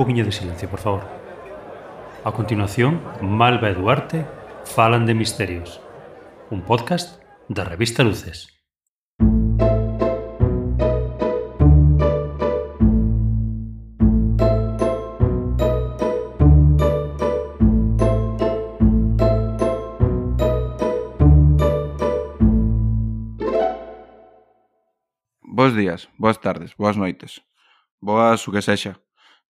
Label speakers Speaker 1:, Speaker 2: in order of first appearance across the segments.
Speaker 1: poquinho de silencio, por favor. A continuación, Malva e Duarte falan de misterios, un podcast da revista Luces.
Speaker 2: Bos días, boas tardes, boas noites, boas o que sexa.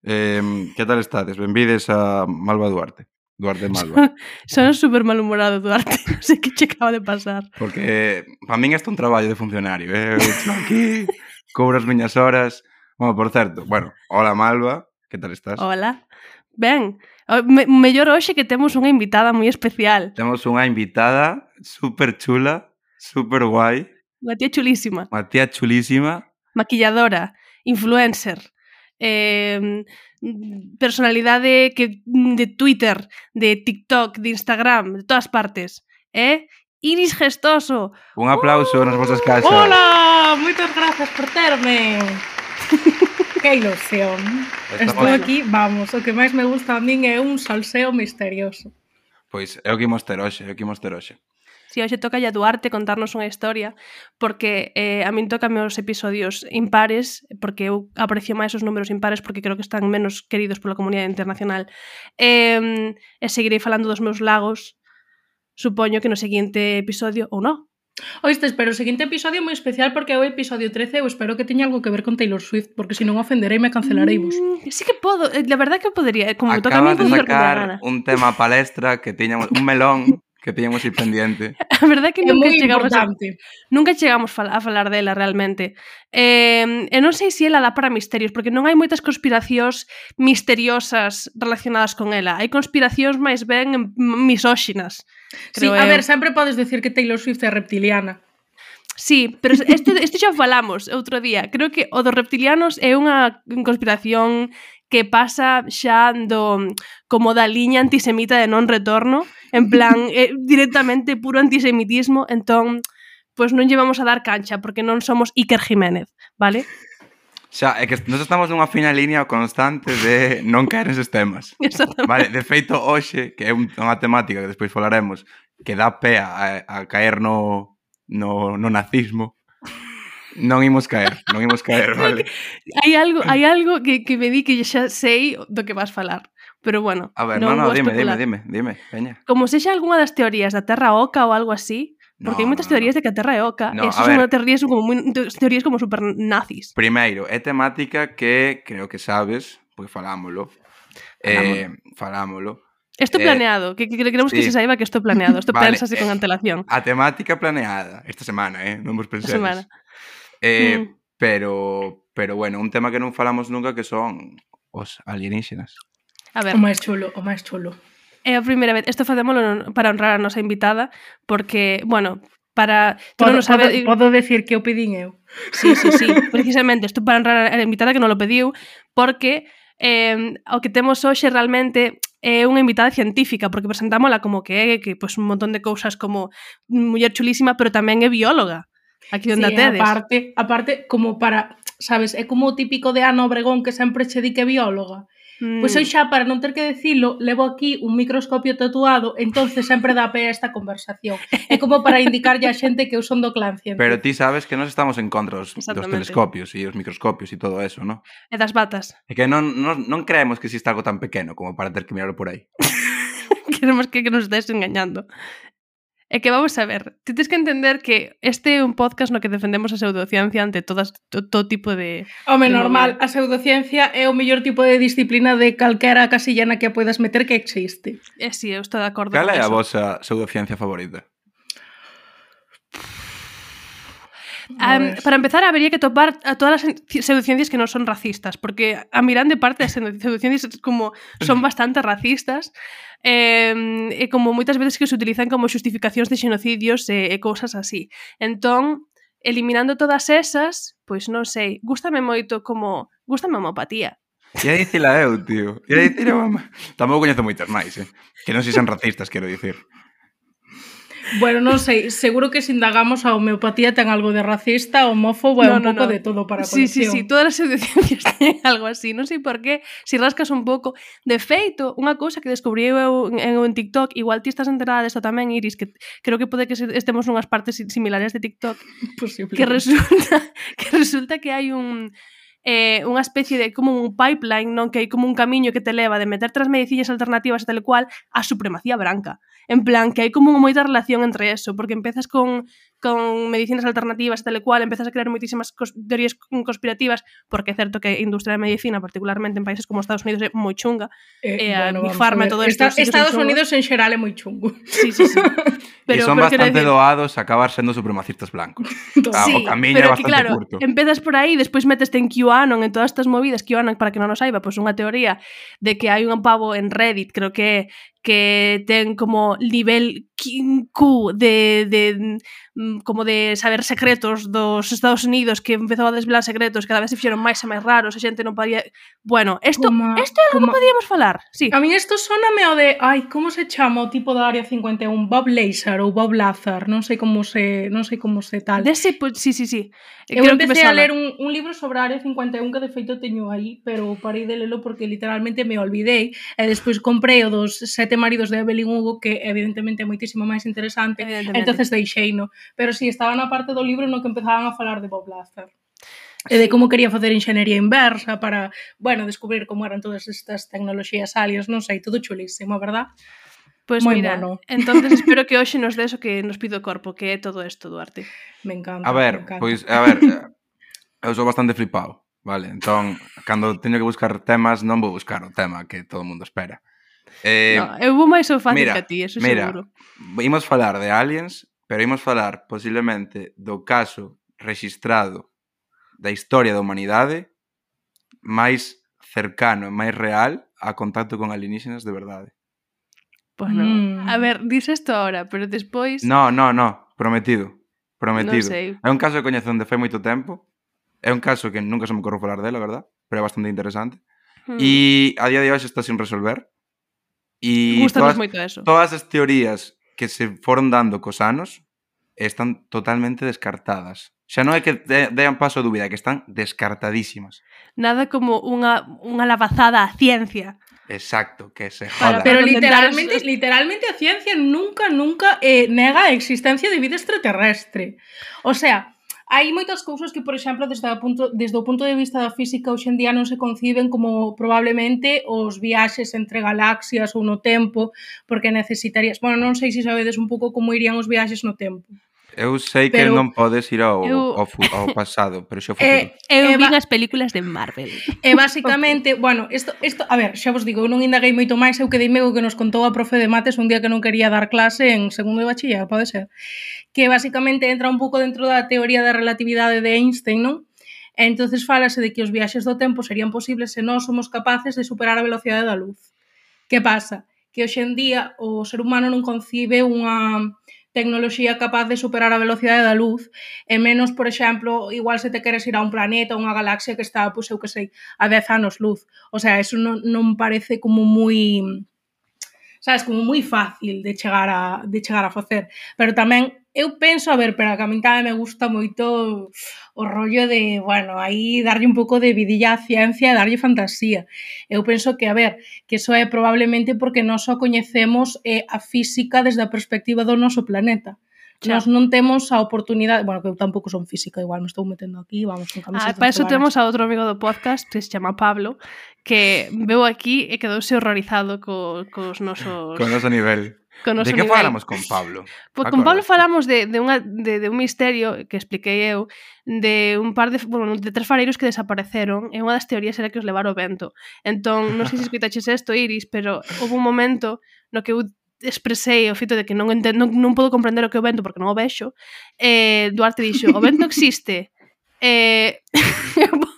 Speaker 2: Eh, que tal estades? Benvides a Malva Duarte. Duarte Malva.
Speaker 3: Son super malhumorado, Duarte. Non sei que che acaba de pasar.
Speaker 2: Porque eh, para min isto é un traballo de funcionario. Eh? Estou aquí, cobro as miñas horas. Bueno, por certo, bueno, hola Malva, que tal estás?
Speaker 3: Hola. Ben, me, mellor hoxe que temos unha invitada moi especial.
Speaker 2: Temos unha invitada super chula, super guai.
Speaker 3: Unha tía chulísima.
Speaker 2: Unha tía chulísima.
Speaker 3: Maquilladora, influencer, eh, personalidade que de Twitter, de TikTok, de Instagram, de todas partes. Eh? Iris Gestoso.
Speaker 2: Un aplauso uh, nas vosas casas.
Speaker 4: Hola, moitas grazas por terme. que ilusión. Estou aquí, vamos, o que máis me gusta a min é un salseo misterioso.
Speaker 2: Pois é o que imos ter hoxe, é o que imos ter hoxe.
Speaker 3: Si hoxe toca a Duarte contarnos unha historia, porque eh, a min toca meus episodios impares, porque eu aprecio máis os números impares, porque creo que están menos queridos pola comunidade internacional. Eh, e seguirei falando dos meus lagos, supoño que no seguinte episodio, ou non,
Speaker 4: Oístes, pero o seguinte episodio é moi especial porque é o episodio 13 eu espero que teña algo que ver con Taylor Swift porque se non ofenderei me cancelareivos.
Speaker 3: Mm, sí que podo, eh, la verdad que podería, como Acabas toca a mí,
Speaker 2: de sacar un tema palestra que tiñamos un melón que tiñamos aí pendiente.
Speaker 3: A verdade é que
Speaker 4: é
Speaker 3: nunca chegamos a, nunca chegamos a falar dela realmente. Eh, e non sei se ela dá para misterios, porque non hai moitas conspiracións misteriosas relacionadas con ela. Hai conspiracións máis ben misóxinas. Creo sí,
Speaker 4: a
Speaker 3: eu.
Speaker 4: ver, sempre podes decir que Taylor Swift é reptiliana.
Speaker 3: Sí, pero este, este xa falamos outro día. Creo que o dos reptilianos é unha conspiración que pasa xa do como da liña antisemita de non retorno, en plan eh, directamente puro antisemitismo, entón pois pues non llevamos a dar cancha porque non somos Iker Jiménez, vale?
Speaker 2: Xa, é que nos estamos nunha fina línea constante de non caer neses temas. Vale, de feito, hoxe, que é unha temática que despois falaremos, que dá pé a, a caer no, no, no nazismo, Non imos caer, non imos caer, vale.
Speaker 3: hai algo, mm. hai algo que, que me di que xa sei do que vas falar. Pero bueno,
Speaker 2: A ver,
Speaker 3: non
Speaker 2: no,
Speaker 3: no,
Speaker 2: dime, dime, dime, dime, veña.
Speaker 3: Como sexa algunha das teorías da Terra Oca ou algo así, Porque
Speaker 2: no,
Speaker 3: hai moitas
Speaker 2: no,
Speaker 3: teorías
Speaker 2: no.
Speaker 3: de que a Terra é oca.
Speaker 2: No,
Speaker 3: Esas son teorías como muy, teorías como super nazis.
Speaker 2: Primeiro, é temática que creo que sabes, porque falámolo. Eh, falámolo.
Speaker 3: Isto
Speaker 2: eh,
Speaker 3: planeado, que, que queremos
Speaker 2: sí.
Speaker 3: que se saiba que isto planeado, isto
Speaker 2: vale,
Speaker 3: pensase
Speaker 2: eh, con
Speaker 3: antelación.
Speaker 2: A temática planeada esta semana, eh, non vos pensedes.
Speaker 3: Esta semana.
Speaker 2: Eh,
Speaker 3: mm.
Speaker 2: Pero pero bueno, un tema que non falamos nunca que son os alienígenas.
Speaker 3: A ver.
Speaker 4: O máis chulo, o máis chulo.
Speaker 3: É a primeira vez. Isto facémolo para honrar a nosa invitada porque, bueno, para... Tú
Speaker 4: podo,
Speaker 3: non sabes...
Speaker 4: podo, podo decir que o pedín eu.
Speaker 3: Sí, sí, sí, precisamente. Isto para honrar a invitada que non lo pediu porque eh, o que temos hoxe realmente é unha invitada científica, porque presentámola como que é que, pues, un montón de cousas como muller chulísima, pero tamén é bióloga. Aquí onde
Speaker 4: sí,
Speaker 3: tedes.
Speaker 4: Aparte, aparte, como para, sabes, é como o típico de Ana Obregón que sempre che di que bióloga.
Speaker 3: Mm.
Speaker 4: Pois eu xa, para non ter que decilo, levo aquí un microscopio tatuado, entonces sempre dá pé a esta conversación. É como para indicarlle a xente que eu son do clan científico.
Speaker 2: Pero ti sabes que nós estamos en contra dos, dos telescopios e os microscopios e todo eso, non?
Speaker 3: E das batas.
Speaker 2: É que non, non, non creemos que exista algo tan pequeno como para ter que mirarlo por aí.
Speaker 3: Queremos que, que nos estés engañando. É que vamos a ver, ti tens que entender que este é un podcast no que defendemos a pseudociencia ante todas to, todo tipo de
Speaker 4: Home,
Speaker 3: de
Speaker 4: normal,
Speaker 3: mover.
Speaker 4: a pseudociencia é o mellor tipo de disciplina de calquera casillana que poidas meter que existe.
Speaker 3: É si, sí, eu estou de acordo.
Speaker 2: Cal é a vosa pseudociencia favorita?
Speaker 3: Um, para empezar, habría que topar a todas las pseudociencias que no son racistas, porque a mirar de parte das pseudociencias como son bastante racistas, eh, e como moitas veces que se utilizan como xustificacións de xenocidios e, eh, e cousas así. Entón, eliminando todas esas, pois non sei, gústame moito como, gústame a homopatía,
Speaker 2: Ia dicila eu, tío. Ia dicila mamá. Tampouco coñezo moitas máis, eh? Que non se son racistas, quero dicir.
Speaker 4: Bueno, non sei, seguro que se indagamos a homeopatía ten algo de racista, homófobo e
Speaker 3: no,
Speaker 4: un
Speaker 3: no,
Speaker 4: pouco
Speaker 3: no.
Speaker 4: de todo para a
Speaker 3: sí. Sí, sí, todas as pseudociencias teñen algo así, non sei por qué, si rascas un pouco. De feito, unha cousa que descubrí eu en, en TikTok, igual ti estás enterada desto tamén, Iris, que creo que pode que estemos nunhas partes similares de TikTok,
Speaker 4: Posible.
Speaker 3: que resulta que resulta que hai un eh, unha especie de como un pipeline, non que hai como un camiño que te leva de meter tras medicillas alternativas e tal cual a supremacía branca. En plan, que hai como moita relación entre eso, porque empezas con con medicinas alternativas tal e cual, empezas a crear moitísimas cos teorías conspirativas, porque é certo que a industria da medicina, particularmente en países como Estados Unidos, é moi chunga,
Speaker 4: eh,
Speaker 3: eh
Speaker 4: e
Speaker 3: a bueno,
Speaker 4: Bifarma
Speaker 3: e todo esto.
Speaker 4: Esta, Estados Unidos en xeral é moi chungo.
Speaker 3: Sí, sí, sí.
Speaker 2: Pero, e son bastante
Speaker 3: decir...
Speaker 2: doados a acabar sendo supremacistas blancos. Ah,
Speaker 3: sí,
Speaker 2: o camiño é bastante
Speaker 3: que, claro,
Speaker 2: curto.
Speaker 3: Empezas por aí, despois meteste en QAnon, en todas estas movidas, QAnon, para que non o saiba, pois pues unha teoría de que hai un pavo en Reddit, creo que que ten como nivel Q de, de mm, como de saber secretos dos Estados Unidos que empezou a desvelar secretos cada vez se fixeron máis e máis raros a xente non podía bueno, isto
Speaker 4: como,
Speaker 3: isto é algo
Speaker 4: como...
Speaker 3: que podíamos falar sí.
Speaker 4: a mí isto soname ao de ai, como se chama o tipo da área 51 Bob Lazar ou Bob Lazar non sei como se non sei como se tal.
Speaker 3: Dese, pues, sí, sí, sí.
Speaker 4: Eh, Eu
Speaker 3: Creo
Speaker 4: empecé a ler un, un libro sobre a área 51 que de feito teño aí pero parei de lelo porque literalmente me olvidei e despois comprei o dos Sete maridos de Evelyn Hugo que evidentemente é moitísimo máis interesante entonces deixeino pero si sí, estaba na parte do libro no que empezaban a falar de Bob Lazar e de como quería facer enxenería inversa para, bueno, descubrir como eran todas estas tecnoloxías aliens, non sei, todo chulísimo, verdad?
Speaker 3: Pois
Speaker 4: pues
Speaker 3: mira,
Speaker 4: mono.
Speaker 3: entonces espero que hoxe nos des o que nos pido o corpo, que é todo isto, Duarte.
Speaker 4: Me encanta.
Speaker 2: A ver, pois, pues, a ver, eh, eu sou bastante flipado, vale? Entón, cando teño que buscar temas, non vou buscar o tema que todo o mundo espera. Eh,
Speaker 3: no, eu vou máis ao fácil
Speaker 2: mira,
Speaker 3: que a ti, eso
Speaker 2: mira,
Speaker 3: seguro.
Speaker 2: Imos falar de aliens, pero imos falar posiblemente do caso registrado da historia da humanidade máis cercano e máis real a contacto con alienígenas de verdade.
Speaker 3: Pois pues.
Speaker 4: Mm.
Speaker 3: A ver, dis isto ahora, pero despois...
Speaker 2: No, no, no, prometido. Prometido.
Speaker 3: No sei.
Speaker 2: É un caso que coñezo onde fai moito tempo. É un caso que nunca se me ocorreu falar dela, verdad? Pero é bastante interesante.
Speaker 3: Mm.
Speaker 2: E a día de hoxe está sin resolver E todas,
Speaker 3: moito eso.
Speaker 2: todas as teorías que se foron dando cos anos están totalmente descartadas. Xa non é que de, dean paso a dúbida, é que están descartadísimas.
Speaker 3: Nada como unha, unha lavazada á ciencia.
Speaker 2: Exacto, que se joda.
Speaker 4: Pero
Speaker 3: Para
Speaker 4: literalmente, literalmente a ciencia nunca, nunca eh, nega a existencia de vida extraterrestre. O sea, Hai moitas cousas que, por exemplo, desde, a punto, desde o punto de vista da física hoxendía non se conciben como probablemente os viaxes entre galaxias ou no tempo, porque necesitarías... Bueno, non sei se sabedes un pouco como irían os viaxes no tempo.
Speaker 2: Eu sei que
Speaker 4: pero,
Speaker 2: non podes ir ao,
Speaker 3: eu,
Speaker 2: ao, ao pasado, pero xa
Speaker 4: eh,
Speaker 2: futuro.
Speaker 3: Eh,
Speaker 4: eu
Speaker 3: vi as películas de Marvel.
Speaker 4: E basicamente, bueno, isto, isto, a ver, xa vos digo, eu non indaguei moito máis, eu quedei mego que nos contou a profe de mates un día que non quería dar clase en segundo de bachiller, pode ser. Que basicamente entra un pouco dentro da teoría da relatividade de Einstein, non? E entonces falase de que os viaxes do tempo serían posibles se non somos capaces de superar a velocidade da luz. Que pasa? Que hoxe en día o ser humano non concibe unha tecnoloxía capaz de superar a velocidade da luz e menos, por exemplo, igual se te queres ir a un planeta, ou unha galaxia que está, pois eu que sei, a 10 anos luz. O sea, eso non, non parece como moi sabes, como moi fácil de chegar a de chegar a facer, pero tamén eu penso, a ver, pero que a min tamén me gusta moito o rollo de, bueno, aí darlle un pouco de vidilla á ciencia e darlle fantasía. Eu penso que, a ver, que iso é probablemente porque non só coñecemos eh, a física desde a perspectiva do noso planeta.
Speaker 3: Xa.
Speaker 4: Nós non temos a oportunidade, bueno, que eu tampouco son física, igual me estou metendo aquí, vamos con
Speaker 3: camisetas.
Speaker 4: Ah,
Speaker 3: para eso temos a outro amigo do podcast que se chama Pablo, que veu aquí e quedouse horrorizado co, cos nosos...
Speaker 2: Con noso nivel
Speaker 3: con
Speaker 2: De que
Speaker 3: nivel.
Speaker 2: con Pablo?
Speaker 3: Pois con Pablo falamos de, de, unha, de, de un misterio que expliquei eu de un par de, bueno, de tres fareiros que desapareceron e unha das teorías era que os levara o vento. Entón, non sei se escuitaches isto, Iris, pero houve un momento no que eu expresei o fito de que non, entendo, non, non podo comprender o que é o vento porque non o vexo eh, Duarte dixo, o vento existe eh,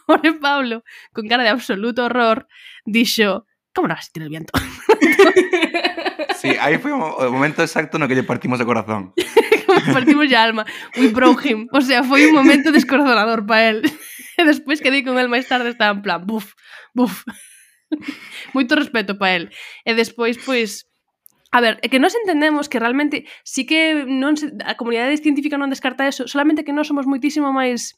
Speaker 3: pobre Pablo con cara de absoluto horror dixo, como non vas sentir el viento?
Speaker 2: Sí, aí foi o momento exacto no que lle partimos o corazón.
Speaker 3: partimos a alma. We broke him. O sea, foi un momento descorazonador para el. E despois que di con el máis tarde estaba en plan, buf, buf. Moito respeto para él. E despois, pois, A ver, é que nós entendemos que realmente sí que non se, a comunidade científica non descarta eso, solamente que nós somos moitísimo máis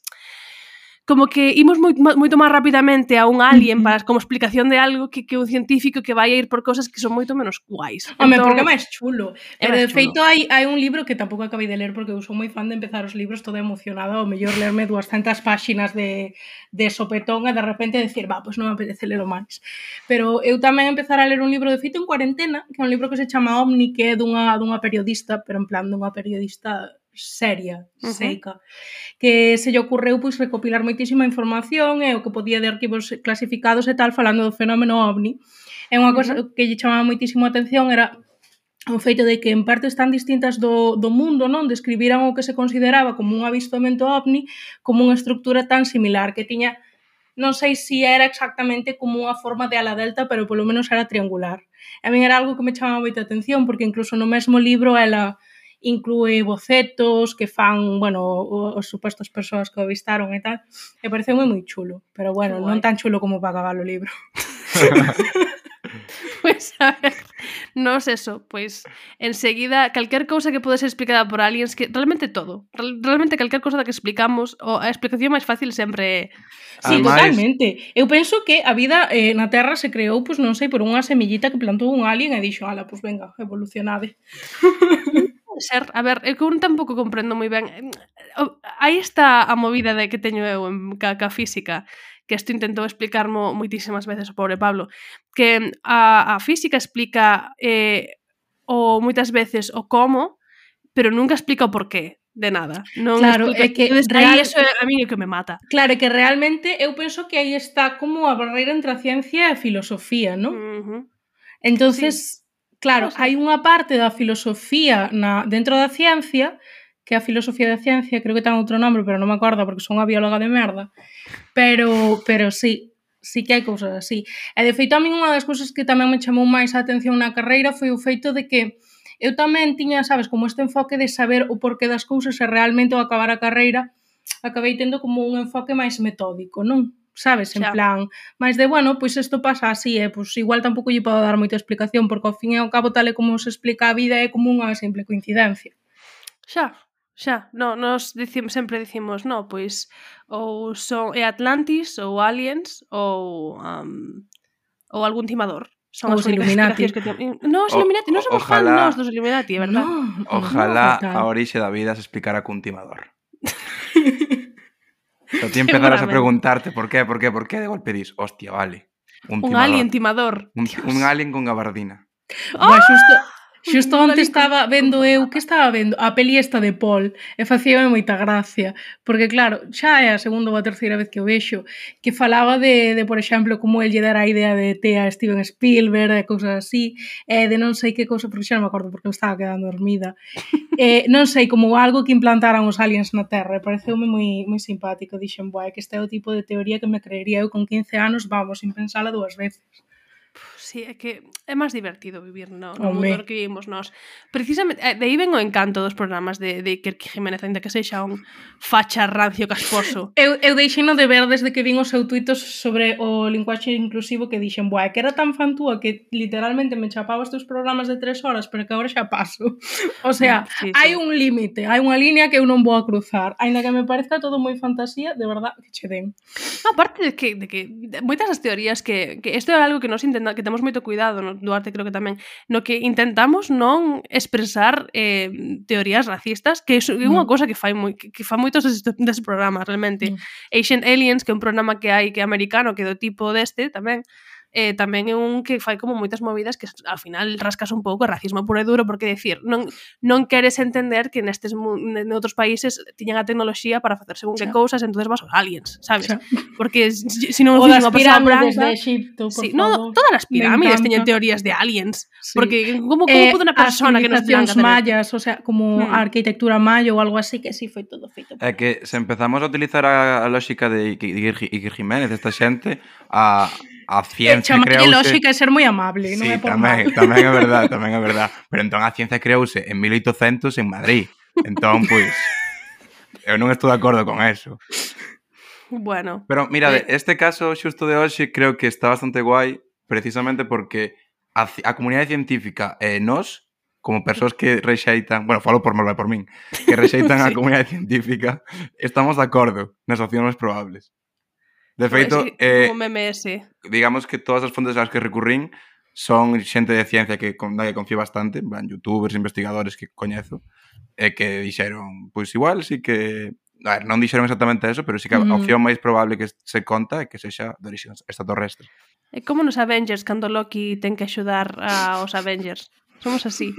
Speaker 3: como que imos moi, moito máis rapidamente a un alien para como explicación de algo que, que un científico que vai a ir por cosas que son moito menos guais.
Speaker 4: Home, entón, porque é máis chulo.
Speaker 3: É
Speaker 4: Pero, de feito, hai, hai un libro que tampouco acabei de ler porque eu sou moi fan de empezar os libros toda emocionada, ou mellor lerme 200 páxinas de, de sopetón e de repente decir, va, pois pues non me apetece ler o máis. Pero eu tamén empezar a ler un libro de feito en cuarentena, que é un libro que se chama Omni, que é dunha, dunha periodista, pero en plan dunha periodista seria,
Speaker 3: uh -huh.
Speaker 4: seica, que se lle ocorreu pois recopilar moitísima información e o que podía de arquivos clasificados e tal falando do fenómeno ovni. É unha cousa uh -huh. que lle chamaba moitísimo a atención era o feito de que en partes tan distintas do, do mundo non describiran o que se consideraba como un avistamento ovni como unha estructura tan similar que tiña non sei se era exactamente como unha forma de ala delta, pero polo menos era triangular. A min era algo que me chamaba moita atención, porque incluso no mesmo libro ela inclúe bocetos que fan, bueno, os supostos persoas que o avistaron e tal. E pareceu moi moi chulo, pero bueno, non tan chulo como para acabar o libro.
Speaker 3: pois pues, a ver, nos eso, pois pues, enseguida calquer cousa que pode ser explicada por aliens que realmente todo, real, realmente calquer cousa da que explicamos, o a explicación máis fácil sempre
Speaker 4: Sí,
Speaker 2: Además...
Speaker 4: totalmente. Eu penso que a vida eh, na Terra se creou, pois pues, non sei, por unha semillita que plantou un alien e dixo, "Ala, pois pues, venga, evolucionade."
Speaker 3: pode ser, a ver, eh, eu un tampouco comprendo moi ben. Eh, aí está a movida de que teño eu en caca física, que isto intentou explicarmo moitísimas veces o pobre Pablo, que mm, a, a física explica eh, o moitas veces o como, pero nunca explica o porqué de nada. Non
Speaker 4: claro,
Speaker 3: explica.
Speaker 4: é que
Speaker 3: Entonces,
Speaker 4: real...
Speaker 3: aí eso é a mí o que me mata.
Speaker 4: Claro, é que realmente eu penso que aí está como a barreira entre a ciencia e a filosofía, non?
Speaker 3: Uh
Speaker 4: -huh. Entonces,
Speaker 3: sí Claro,
Speaker 4: hai unha parte da filosofía na, dentro da ciencia, que a filosofía da ciencia, creo que ten outro nome, pero non me acordo porque son unha bióloga de merda, pero, pero sí, sí que hai cousas así. E de feito a min unha das cousas que tamén me chamou máis a atención na carreira foi o feito de que eu tamén tiña, sabes, como este enfoque de saber o porqué das cousas e realmente ao acabar a carreira acabei tendo como un enfoque máis metódico, non? sabes, en
Speaker 3: xa.
Speaker 4: plan, máis de, bueno, pois isto pasa así, eh, pois igual tampouco lle podo dar moita explicación, porque ao fin e ao cabo tal e como se explica a vida é como unha simple coincidencia.
Speaker 3: Xa, xa, no, nos dicim, sempre dicimos, no, pois ou son é Atlantis ou Aliens ou um, ou algún timador. Son
Speaker 4: os Illuminati.
Speaker 3: Que ten... No, os
Speaker 2: o,
Speaker 3: Illuminati, non somos
Speaker 2: ojalá,
Speaker 3: fan nos dos Illuminati, é verdad?
Speaker 4: No,
Speaker 2: ojalá
Speaker 4: no,
Speaker 2: a orixe da vida se explicara cun timador. Pero ti empezarás a preguntarte por qué, por qué, por qué de golpe dis, hostia, vale. Un,
Speaker 3: un
Speaker 2: timador.
Speaker 3: alien timador.
Speaker 2: Un, un alien con gabardina. ¡Oh!
Speaker 4: Bueno, xusto, Xusto onte estaba vendo eu, que estaba vendo? A peli esta de Paul, e facíame moita gracia, porque claro, xa é a segunda ou a terceira vez que o vexo, que falaba de, de por exemplo, como el lle dera a idea de ET a Steven Spielberg e cousas así, e de non sei que cousa, porque xa non me acordo porque me estaba quedando dormida, e non sei, como algo que implantaran os aliens na Terra, e pareceume moi, moi simpático, dixen, boa, que este é o tipo de teoría que me creería eu con 15 anos, vamos, sin pensala dúas veces
Speaker 3: sí, é que é máis divertido vivir no, no
Speaker 4: Home.
Speaker 3: mundo no que vivimos nós. Precisamente, eh, de aí ven o encanto dos programas de, de Iker Jiménez, ainda que sexa un facha rancio casposo.
Speaker 4: Eu, eu deixeino de ver desde que vin o seu tuitos sobre o linguaxe inclusivo que dixen, buah, que era tan fantúa que literalmente me chapaba estes programas de tres horas, pero que agora xa paso. O sea,
Speaker 3: sí, sí,
Speaker 4: hai sí. un límite, hai unha línea que eu non vou a cruzar, aínda que me parezca todo moi fantasía, de verdad que che den.
Speaker 3: No, aparte de que, de que de, moitas as teorías que, que isto é algo que nos intenta, que temos temos moito cuidado, no, Duarte creo que tamén, no que intentamos non expresar eh, teorías racistas, que é unha
Speaker 4: mm.
Speaker 3: cosa que fai moi, que, que fa moitos des, des programas, realmente.
Speaker 4: Mm.
Speaker 3: Ancient Aliens, que é un programa que hai que é americano, que é do tipo deste tamén, eh, tamén é un que fai como moitas movidas que ao final rascas un pouco o racismo puro e duro porque decir, non non queres entender que nestes noutros países tiñan a tecnoloxía para facer según que cousas, entonces vas aos aliens, sabes?
Speaker 4: Xa.
Speaker 3: Porque se si non
Speaker 4: o
Speaker 3: unha persoa branca,
Speaker 4: de Egipto, por
Speaker 3: sí,
Speaker 4: favor.
Speaker 3: No, todas as pirámides teñen teorías de aliens,
Speaker 4: sí.
Speaker 3: porque como como
Speaker 4: eh,
Speaker 3: pode unha persona que nos tiran
Speaker 4: mayas, o sea, como
Speaker 3: mm.
Speaker 4: a arquitectura maya ou algo así que sí foi todo feito.
Speaker 2: É eh, que se empezamos a utilizar a, a lógica de Iker Jiménez, esta xente, a, a ciencia
Speaker 4: e,
Speaker 2: creouse...
Speaker 4: lógica é ser moi amable,
Speaker 2: sí, non
Speaker 4: é por
Speaker 2: tamén,
Speaker 4: mal.
Speaker 2: tamén é verdad, tamén é verdad. Pero entón a ciencia creouse en 1800 en Madrid. Entón, pois, eu non estou de acordo con eso.
Speaker 3: Bueno.
Speaker 2: Pero mira,
Speaker 3: eh...
Speaker 2: este caso xusto de hoxe creo que está bastante guai precisamente porque a, a comunidade científica e eh, nós como persoas que rexeitan, bueno, falo por mal, por min, que rexeitan
Speaker 3: sí.
Speaker 2: a comunidade científica, estamos de acordo nas opcións máis probables. De feito, eh,
Speaker 3: como meme ese.
Speaker 2: digamos que todas as fontes ás que recurrín son xente de ciencia que con, da que confío bastante, van youtubers, investigadores que coñezo, e que dixeron, pois igual sí que A ver, non dixeron exactamente eso, pero sí que a opción máis probable que se conta é que sexa de orixe extraterrestre.
Speaker 3: É como nos Avengers, cando Loki ten que axudar aos Avengers. Somos así.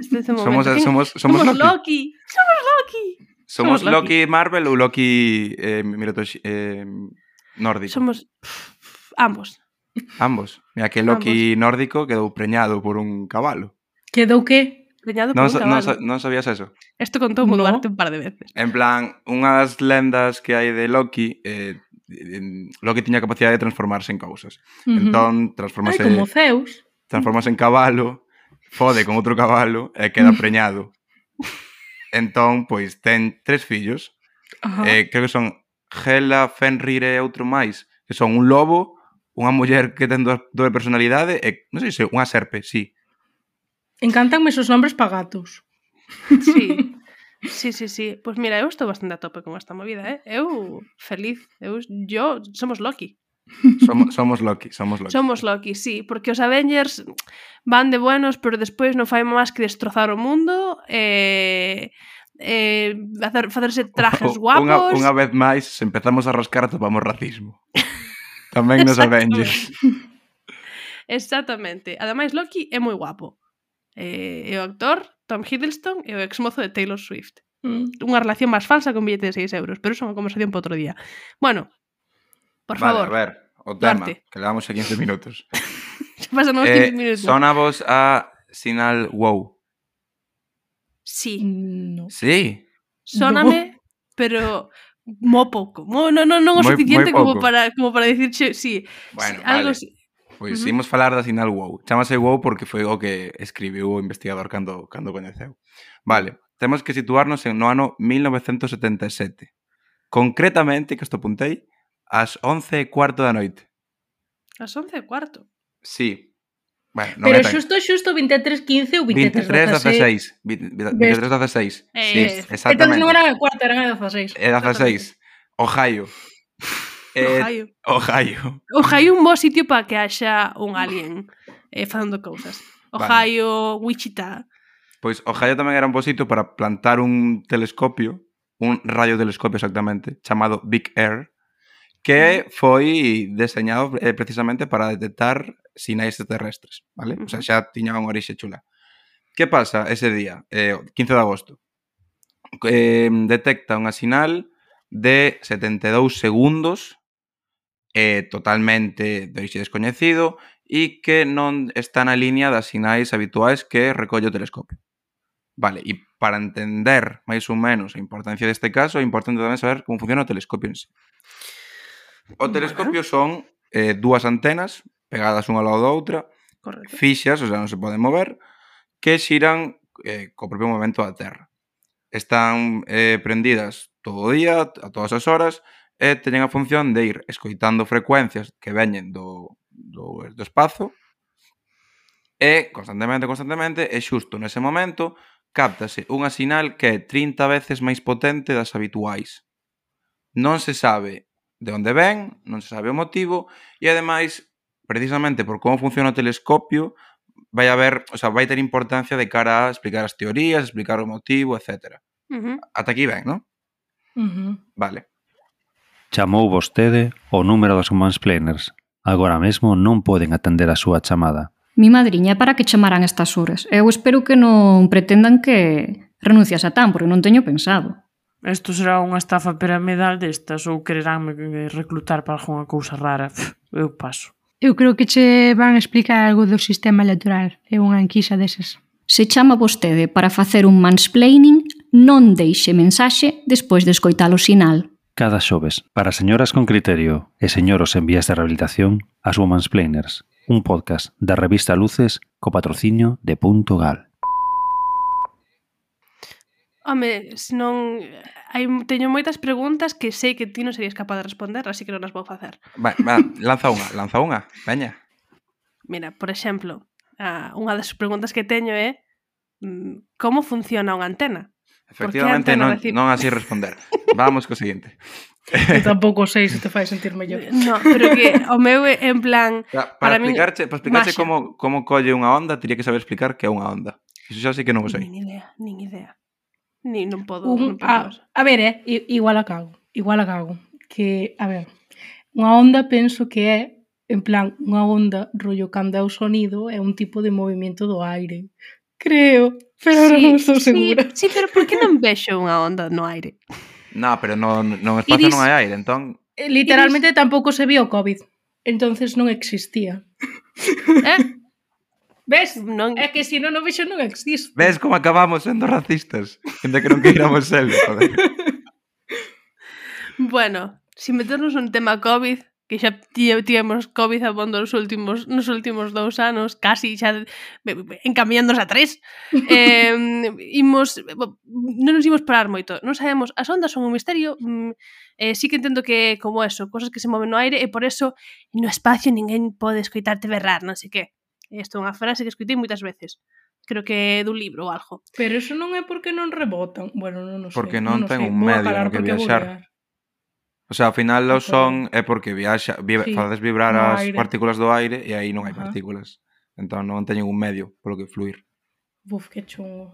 Speaker 3: Este ese
Speaker 2: somos, somos, somos,
Speaker 3: somos
Speaker 2: Loki.
Speaker 3: Loki. Somos Loki.
Speaker 2: Somos,
Speaker 3: somos Loki,
Speaker 2: Loki Marvel ou Loki eh, Mirotoshi, eh, Nórdico.
Speaker 3: Somos ambos.
Speaker 2: Ambos. Mira que Loki ambos. nórdico quedou preñado por un cabalo.
Speaker 4: Quedou que?
Speaker 3: Preñado
Speaker 2: non, por un
Speaker 3: cabalo.
Speaker 2: Non, non sabías eso?
Speaker 3: Isto contou no. Duarte un par de veces.
Speaker 2: En plan, unha das lendas que hai de Loki eh, Loki tiña capacidade de transformarse en cousas.
Speaker 4: Uh
Speaker 2: -huh.
Speaker 4: Entón,
Speaker 2: transformase...
Speaker 4: Ai, como Zeus.
Speaker 2: Transformase en cabalo, fode con outro cabalo e queda preñado. entón, pois, ten tres fillos.
Speaker 4: Uh -huh.
Speaker 2: eh, creo que son Hela, Fenrir e outro máis, que son un lobo, unha muller que ten dúas, dúas personalidades e, non sei se, unha serpe, sí.
Speaker 4: Encantanme esos nombres pa gatos.
Speaker 3: Sí. Sí, sí, sí. Pois pues mira, eu estou bastante a tope con esta movida, eh? Eu feliz, eu yo somos Loki.
Speaker 2: Somos, somos Loki, somos Loki.
Speaker 3: Somos Loki, sí, porque os Avengers van de buenos, pero despois non fai máis que destrozar o mundo e eh, eh, hacer, facerse trajes guapos.
Speaker 2: Unha, unha vez máis, se empezamos a rascar atopamos racismo. Tamén nos Avengers.
Speaker 3: Exactamente. Ademais, Loki é moi guapo. Eh, e o actor, Tom Hiddleston, e o exmozo de Taylor Swift.
Speaker 4: Mm.
Speaker 3: Unha relación máis falsa con billete de 6 euros, pero iso é unha conversación para outro día. Bueno, por
Speaker 2: vale, favor. a ver, o tema,
Speaker 3: Duarte.
Speaker 2: que levamos eh, a 15 minutos.
Speaker 3: Xa pasamos
Speaker 2: eh,
Speaker 3: 15 minutos.
Speaker 2: Sonavos a sinal wow.
Speaker 3: Sí.
Speaker 4: Mm, no.
Speaker 2: Sí.
Speaker 3: Sóname, no. pero mo pouco. Mo, non, non, non o
Speaker 2: moi,
Speaker 3: suficiente
Speaker 2: moi pouco.
Speaker 3: como para como para dicirche, sí.
Speaker 2: Bueno,
Speaker 3: sí, algo
Speaker 2: vale. Pois
Speaker 3: pues, uh -huh.
Speaker 2: imos falar da sinal WoW. Chámase WoW porque foi o que escribiu o investigador cando cando coñeceu. Vale, temos que situarnos en no ano 1977. Concretamente, que isto apuntei, ás 11 e cuarto da noite.
Speaker 3: As 11 e cuarto?
Speaker 2: Sí, Bueno, non
Speaker 4: Pero xusto, xusto 23.15 ou
Speaker 2: 23.16.
Speaker 4: 23.16.
Speaker 2: 23, 16. 23, 16.
Speaker 3: Eh,
Speaker 2: sí, exactamente.
Speaker 4: Entón non eran a cuarta, eran a 16.
Speaker 2: Era 16. Ohio. Eh,
Speaker 3: Ohio.
Speaker 2: Ohio.
Speaker 3: Ohio é un bo sitio para que haxa un alien eh, facendo cousas. Ohio, vale. Wichita.
Speaker 2: Pois Ohio tamén era un bo sitio para plantar un telescopio, un radiotelescopio exactamente, chamado Big Air, que foi deseñado eh, precisamente para detectar sinais extraterrestres, vale? O sea, xa tiña unha orixe chula. Que pasa ese día, eh, 15 de agosto? Eh, detecta unha sinal de 72 segundos eh, totalmente de orixe descoñecido e que non está na liña das sinais habituais que recolle o telescopio. Vale, e para entender máis ou menos a importancia deste caso, é importante tamén saber como funciona o telescopio en sí. O telescopio son eh, dúas antenas pegadas unha ao lado da outra,
Speaker 3: Correcto.
Speaker 2: fixas, o sea, non se poden mover, que xiran eh, co propio movimento da Terra. Están eh, prendidas todo o día, a todas as horas, e teñen a función de ir escoitando frecuencias que veñen do, do, do espazo, e constantemente, constantemente, e xusto nese momento, captase unha sinal que é 30 veces máis potente das habituais. Non se sabe de onde ven, non se sabe o motivo, e ademais, precisamente por como funciona o telescopio, vai haber, o sea, vai ter importancia de cara a explicar as teorías, explicar o motivo, etc.
Speaker 3: Uh -huh.
Speaker 2: Ata aquí ben, non?
Speaker 4: Uh -huh.
Speaker 2: Vale.
Speaker 1: Chamou vostede o número dos mansplainers. Agora mesmo non poden atender a súa chamada.
Speaker 5: Mi madriña, para que chamaran estas horas? Eu espero que non pretendan que renuncias a tan, porque non teño pensado.
Speaker 6: Isto será unha estafa piramidal destas ou quereránme reclutar para algunha cousa rara. Eu paso.
Speaker 7: Eu creo que che van explicar algo do sistema electoral. É unha enquisa desas.
Speaker 5: Se chama vostede para facer un mansplaining, non deixe mensaxe despois de escoitar o sinal.
Speaker 1: Cada xoves, para señoras con criterio e señoros en vías de rehabilitación, as Women's Planers, un podcast da revista Luces co patrocinio de Punto Gal.
Speaker 3: Home, non hai teño moitas preguntas que sei que ti non serías capaz de responder, así que non as vou facer.
Speaker 2: Va, va, lanza unha, lanza unha, veña.
Speaker 3: Mira, por exemplo, a unha das preguntas que teño é mm, como funciona unha antena?
Speaker 2: Efectivamente,
Speaker 3: antena
Speaker 2: non,
Speaker 3: recibe...
Speaker 2: non así responder. Vamos co seguinte.
Speaker 4: Eu tampouco sei se te fai sentir mellor.
Speaker 3: No, pero que o meu é en plan...
Speaker 2: Para,
Speaker 3: para,
Speaker 2: para explicarche, min... para explicarche como, como colle unha onda, teria que saber explicar que é unha onda. Iso xa sí que non o sei.
Speaker 3: Nin idea, nin idea. Ni non podo,
Speaker 4: un,
Speaker 3: non podo
Speaker 4: a, a ver, eh, igual a cago, igual a cago, que a ver, unha onda penso que é en plan unha onda rollo cando é o sonido é un tipo de movimento do aire. Creo, pero sí, non estou segura.
Speaker 3: Sí, sí, pero por que non vexo unha onda no aire?
Speaker 2: No, pero no, no espacio
Speaker 3: Iris,
Speaker 2: non hai aire, entón...
Speaker 4: Eh, literalmente tampouco se vio o COVID, entonces non existía.
Speaker 3: Eh?
Speaker 4: Ves?
Speaker 3: Non...
Speaker 4: É que se non o vexo non existe.
Speaker 2: Ves como acabamos sendo racistas? Ainda que non queiramos ser. joder.
Speaker 3: bueno, se si meternos un tema COVID, que xa tivemos COVID a bondo nos últimos, nos últimos dous anos, casi xa encamiñándonos a tres, eh, imos, non nos imos parar moito. Non sabemos, as ondas son un misterio, mm, eh, sí que entendo que como eso, cosas que se moven no aire, e por eso no espacio ninguén pode escoitarte berrar, non sei que. Isto é unha frase que escutei moitas veces. Creo que é dun libro ou algo.
Speaker 4: Pero eso non é porque non rebotan. Bueno, non, sei.
Speaker 2: Porque non,
Speaker 4: non
Speaker 2: ten
Speaker 4: sei.
Speaker 2: un medio no que viaxar. O sea, ao final
Speaker 4: lo
Speaker 2: son é porque viaxa, vi,
Speaker 4: sí,
Speaker 2: fades vibrar as
Speaker 4: aire.
Speaker 2: partículas do aire e aí non hai
Speaker 4: Ajá.
Speaker 2: partículas. Entón non teñen un medio polo que fluir.
Speaker 4: Buf, que chungo.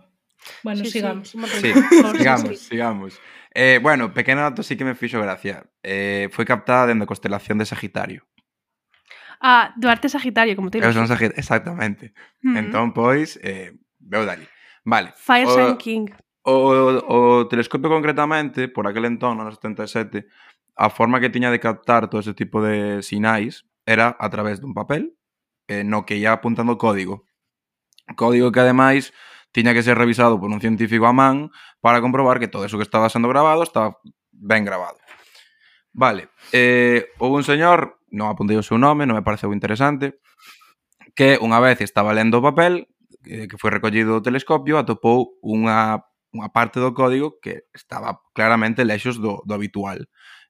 Speaker 4: Bueno,
Speaker 3: sí,
Speaker 4: sigamos.
Speaker 2: Sí,
Speaker 3: sí. sigamos,
Speaker 2: sigamos. Eh, bueno, pequeno dato sí que me fixo gracia. Eh, foi captada dende a constelación de Sagitario.
Speaker 3: Ah, Duarte Sagitario, como te digo.
Speaker 2: Eu son Sagitario, exactamente.
Speaker 3: Mm.
Speaker 2: Entón, pois, eh, veu dali. Vale.
Speaker 3: Fire
Speaker 2: o,
Speaker 3: King.
Speaker 2: O, o, o telescopio concretamente, por aquel entón, no 77, a forma que tiña de captar todo ese tipo de sinais era a través dun papel eh, no que ia apuntando código. Código que ademais tiña que ser revisado por un científico a man para comprobar que todo eso que estaba sendo grabado estaba ben grabado. Vale, eh, houve un señor non apuntei o seu nome, non me pareceu interesante, que unha vez estaba lendo o papel, eh, que foi recollido do telescopio, atopou unha, unha parte do código que estaba claramente lexos do, do habitual.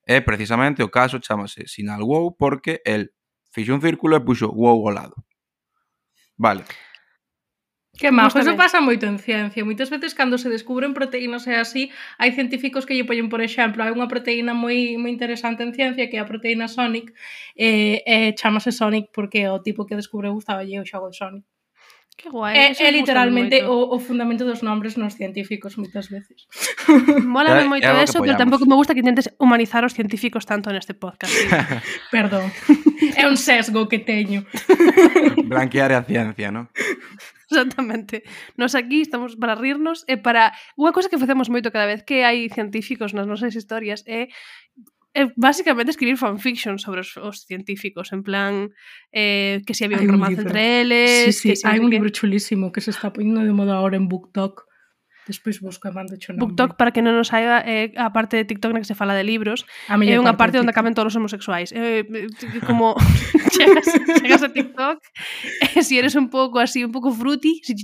Speaker 2: E precisamente o caso chamase sinal wow porque el fixo un círculo e puxo wow ao lado. Vale.
Speaker 4: Que má,
Speaker 3: pues
Speaker 4: eso pasa moito en ciencia. Moitas veces cando se descubren proteínas e así, hai científicos que lle poñen, por exemplo, hai unha proteína moi moi interesante en ciencia que é a proteína Sonic, e eh, eh, chamase Sonic porque o tipo que descubre gustaba lle o xogo de Sonic.
Speaker 3: Que guai.
Speaker 4: É, é literalmente o, o fundamento dos nombres nos científicos moitas veces.
Speaker 3: Mola
Speaker 2: é,
Speaker 3: moito
Speaker 2: é
Speaker 3: eso, pero tampouco me gusta que intentes humanizar os científicos tanto neste podcast.
Speaker 4: Perdón. É un sesgo que teño.
Speaker 2: Blanquear a ciencia, non?
Speaker 3: Exactamente. Nos aquí estamos para rirnos e para... Unha cousa que facemos moito cada vez que hai científicos nas nosas historias é é basicamente escribir fanfiction sobre os, os científicos, en plan eh, que si había
Speaker 4: hay
Speaker 3: un romance
Speaker 4: libro.
Speaker 3: entre eles...
Speaker 4: Sí, sí,
Speaker 3: que si
Speaker 4: hai un
Speaker 3: que...
Speaker 4: libro chulísimo que se está poñendo de moda ahora en BookTok Despois busca mando o nombre.
Speaker 3: BookTok, para que non nos saiba, é eh, a parte de TikTok na que se fala de libros. É unha parte,
Speaker 4: parte
Speaker 3: onde caben todos os homosexuais. Eh, eh, como chegas, chegas a TikTok, eh, si eres un pouco así, un pouco fruity, si,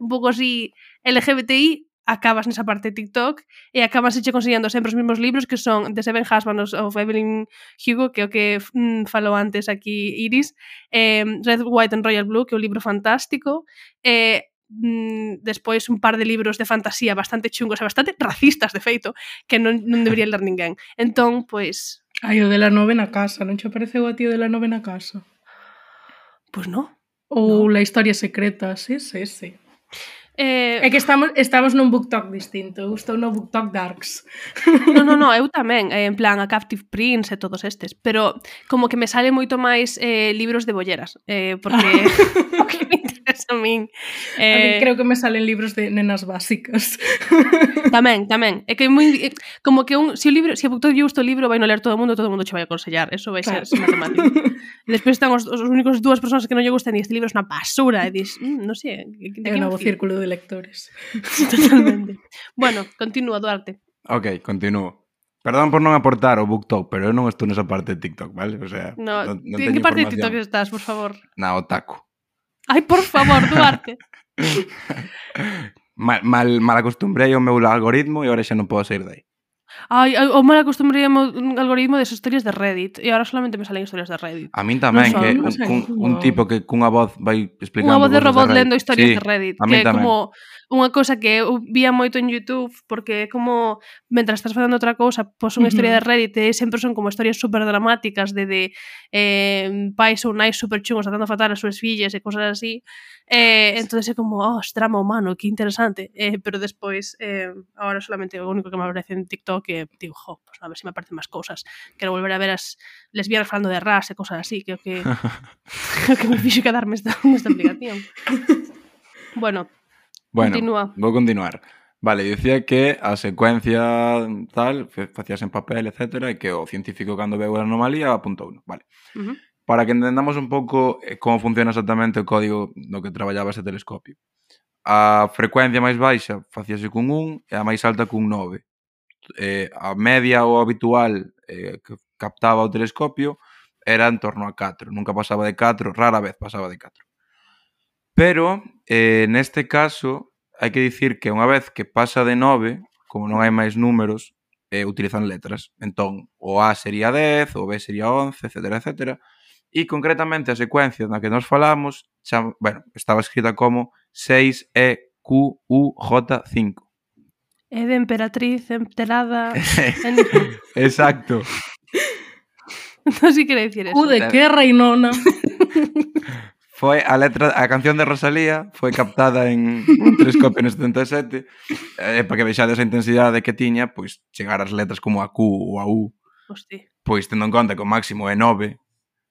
Speaker 3: un pouco así LGBTI, acabas nesa parte de TikTok e acabas eche conseguindo sempre os mesmos libros que son The Seven Husbands of Evelyn Hugo, que é o que mm, falou antes aquí Iris, eh, Red, White and Royal Blue, que é un libro fantástico, eh, mm, despois un par de libros de fantasía bastante chungos e bastante racistas, de feito, que non, non debería ler ninguén. Entón, pois...
Speaker 4: Ai, o de la novena casa, non che pareceu a ti o de la novena casa?
Speaker 3: Pois non.
Speaker 4: Ou no. La historia secreta, sí, sí, sí.
Speaker 3: Eh...
Speaker 4: É que estamos, estamos nun booktok distinto, eu estou no booktok darks.
Speaker 3: Non, non, non, eu tamén, eh, en plan a Captive Prince e todos estes, pero como que me sale moito máis eh, libros de bolleras, eh, porque... porque a min.
Speaker 4: Eh... A
Speaker 3: min
Speaker 4: creo que me salen libros de nenas básicas.
Speaker 3: tamén, tamén. É que é moi como que un se si o libro, se si a lle gusta o libro, vai no ler todo o mundo, todo o mundo che vai a aconsellar. Eso vai
Speaker 4: claro.
Speaker 3: ser matemático. Despois están os, os únicos dúas persoas que non lle gustan e este libro é unha basura e dis, mm, non sei, sé,
Speaker 4: é o novo círculo de lectores.
Speaker 3: Totalmente. bueno, continúa Duarte.
Speaker 2: Ok, continúo. Perdón por non aportar o BookTok, pero eu non estou nesa parte de TikTok, vale? O sea,
Speaker 3: no,
Speaker 2: non, non
Speaker 3: en que parte de TikTok estás, por favor?
Speaker 2: Na Otaku.
Speaker 3: Ai, por favor, Duarte.
Speaker 2: mal, mal, mal acostumbrei o meu algoritmo e agora xa non podo sair dai.
Speaker 3: Ai, o mal acostumbrei o algoritmo de historias de Reddit e agora solamente me salen historias de Reddit.
Speaker 2: A min tamén,
Speaker 3: son,
Speaker 2: que un, un, un, tipo que cunha voz vai explicando
Speaker 3: Unha voz de robot
Speaker 2: de
Speaker 3: lendo historias
Speaker 2: sí,
Speaker 3: de Reddit.
Speaker 2: A
Speaker 3: que
Speaker 2: tamén.
Speaker 3: como unha cousa que eu vía moito en YouTube porque é como mentras estás facendo outra cousa, pos unha uh
Speaker 4: -huh.
Speaker 3: historia de Reddit e sempre son como historias super dramáticas de, de eh, pais ou nais super chungos tratando fatal as súas fillas e cosas así. Eh, entonces é como, oh, es drama humano, que interesante. Eh, pero despois, eh, ahora solamente o único que me aparece en TikTok que digo, jo, pues a ver si me aparecen máis cousas. Quero volver a ver as lesbianas falando de ras e cosas así. Creo que, o que me fixo quedarme esta, esta aplicación. bueno,
Speaker 2: Bueno,
Speaker 3: Continúa.
Speaker 2: vou continuar. Vale, dicía que a secuencia tal, facías en papel, etcétera, e que o científico cando veu a anomalía apuntou uno. Vale.
Speaker 3: Uh -huh.
Speaker 2: Para que entendamos un pouco eh, como funciona exactamente o código no que traballaba ese telescopio. A frecuencia máis baixa facíase cun 1 e a máis alta cun 9. Eh, a media ou habitual eh, que captaba o telescopio era en torno a 4. Nunca pasaba de 4, rara vez pasaba de 4. Pero, eh, neste caso, hai que dicir que unha vez que pasa de 9, como non hai máis números, eh, utilizan letras. Entón, o A sería 10, o B sería 11, etc. etc. E concretamente a secuencia na que nos falamos, xa, bueno, estaba escrita como 6 E Q U J 5.
Speaker 3: É de emperatriz, emperada... en...
Speaker 2: Exacto.
Speaker 3: non sei sí quere dicir eso.
Speaker 4: U de que reinona
Speaker 2: foi a letra a canción de Rosalía foi captada en un telescopio no 77 eh, para que vexades a intensidade que tiña pois chegar as letras como a Q ou a U
Speaker 3: Hostia.
Speaker 2: pois tendo en conta que o máximo é 9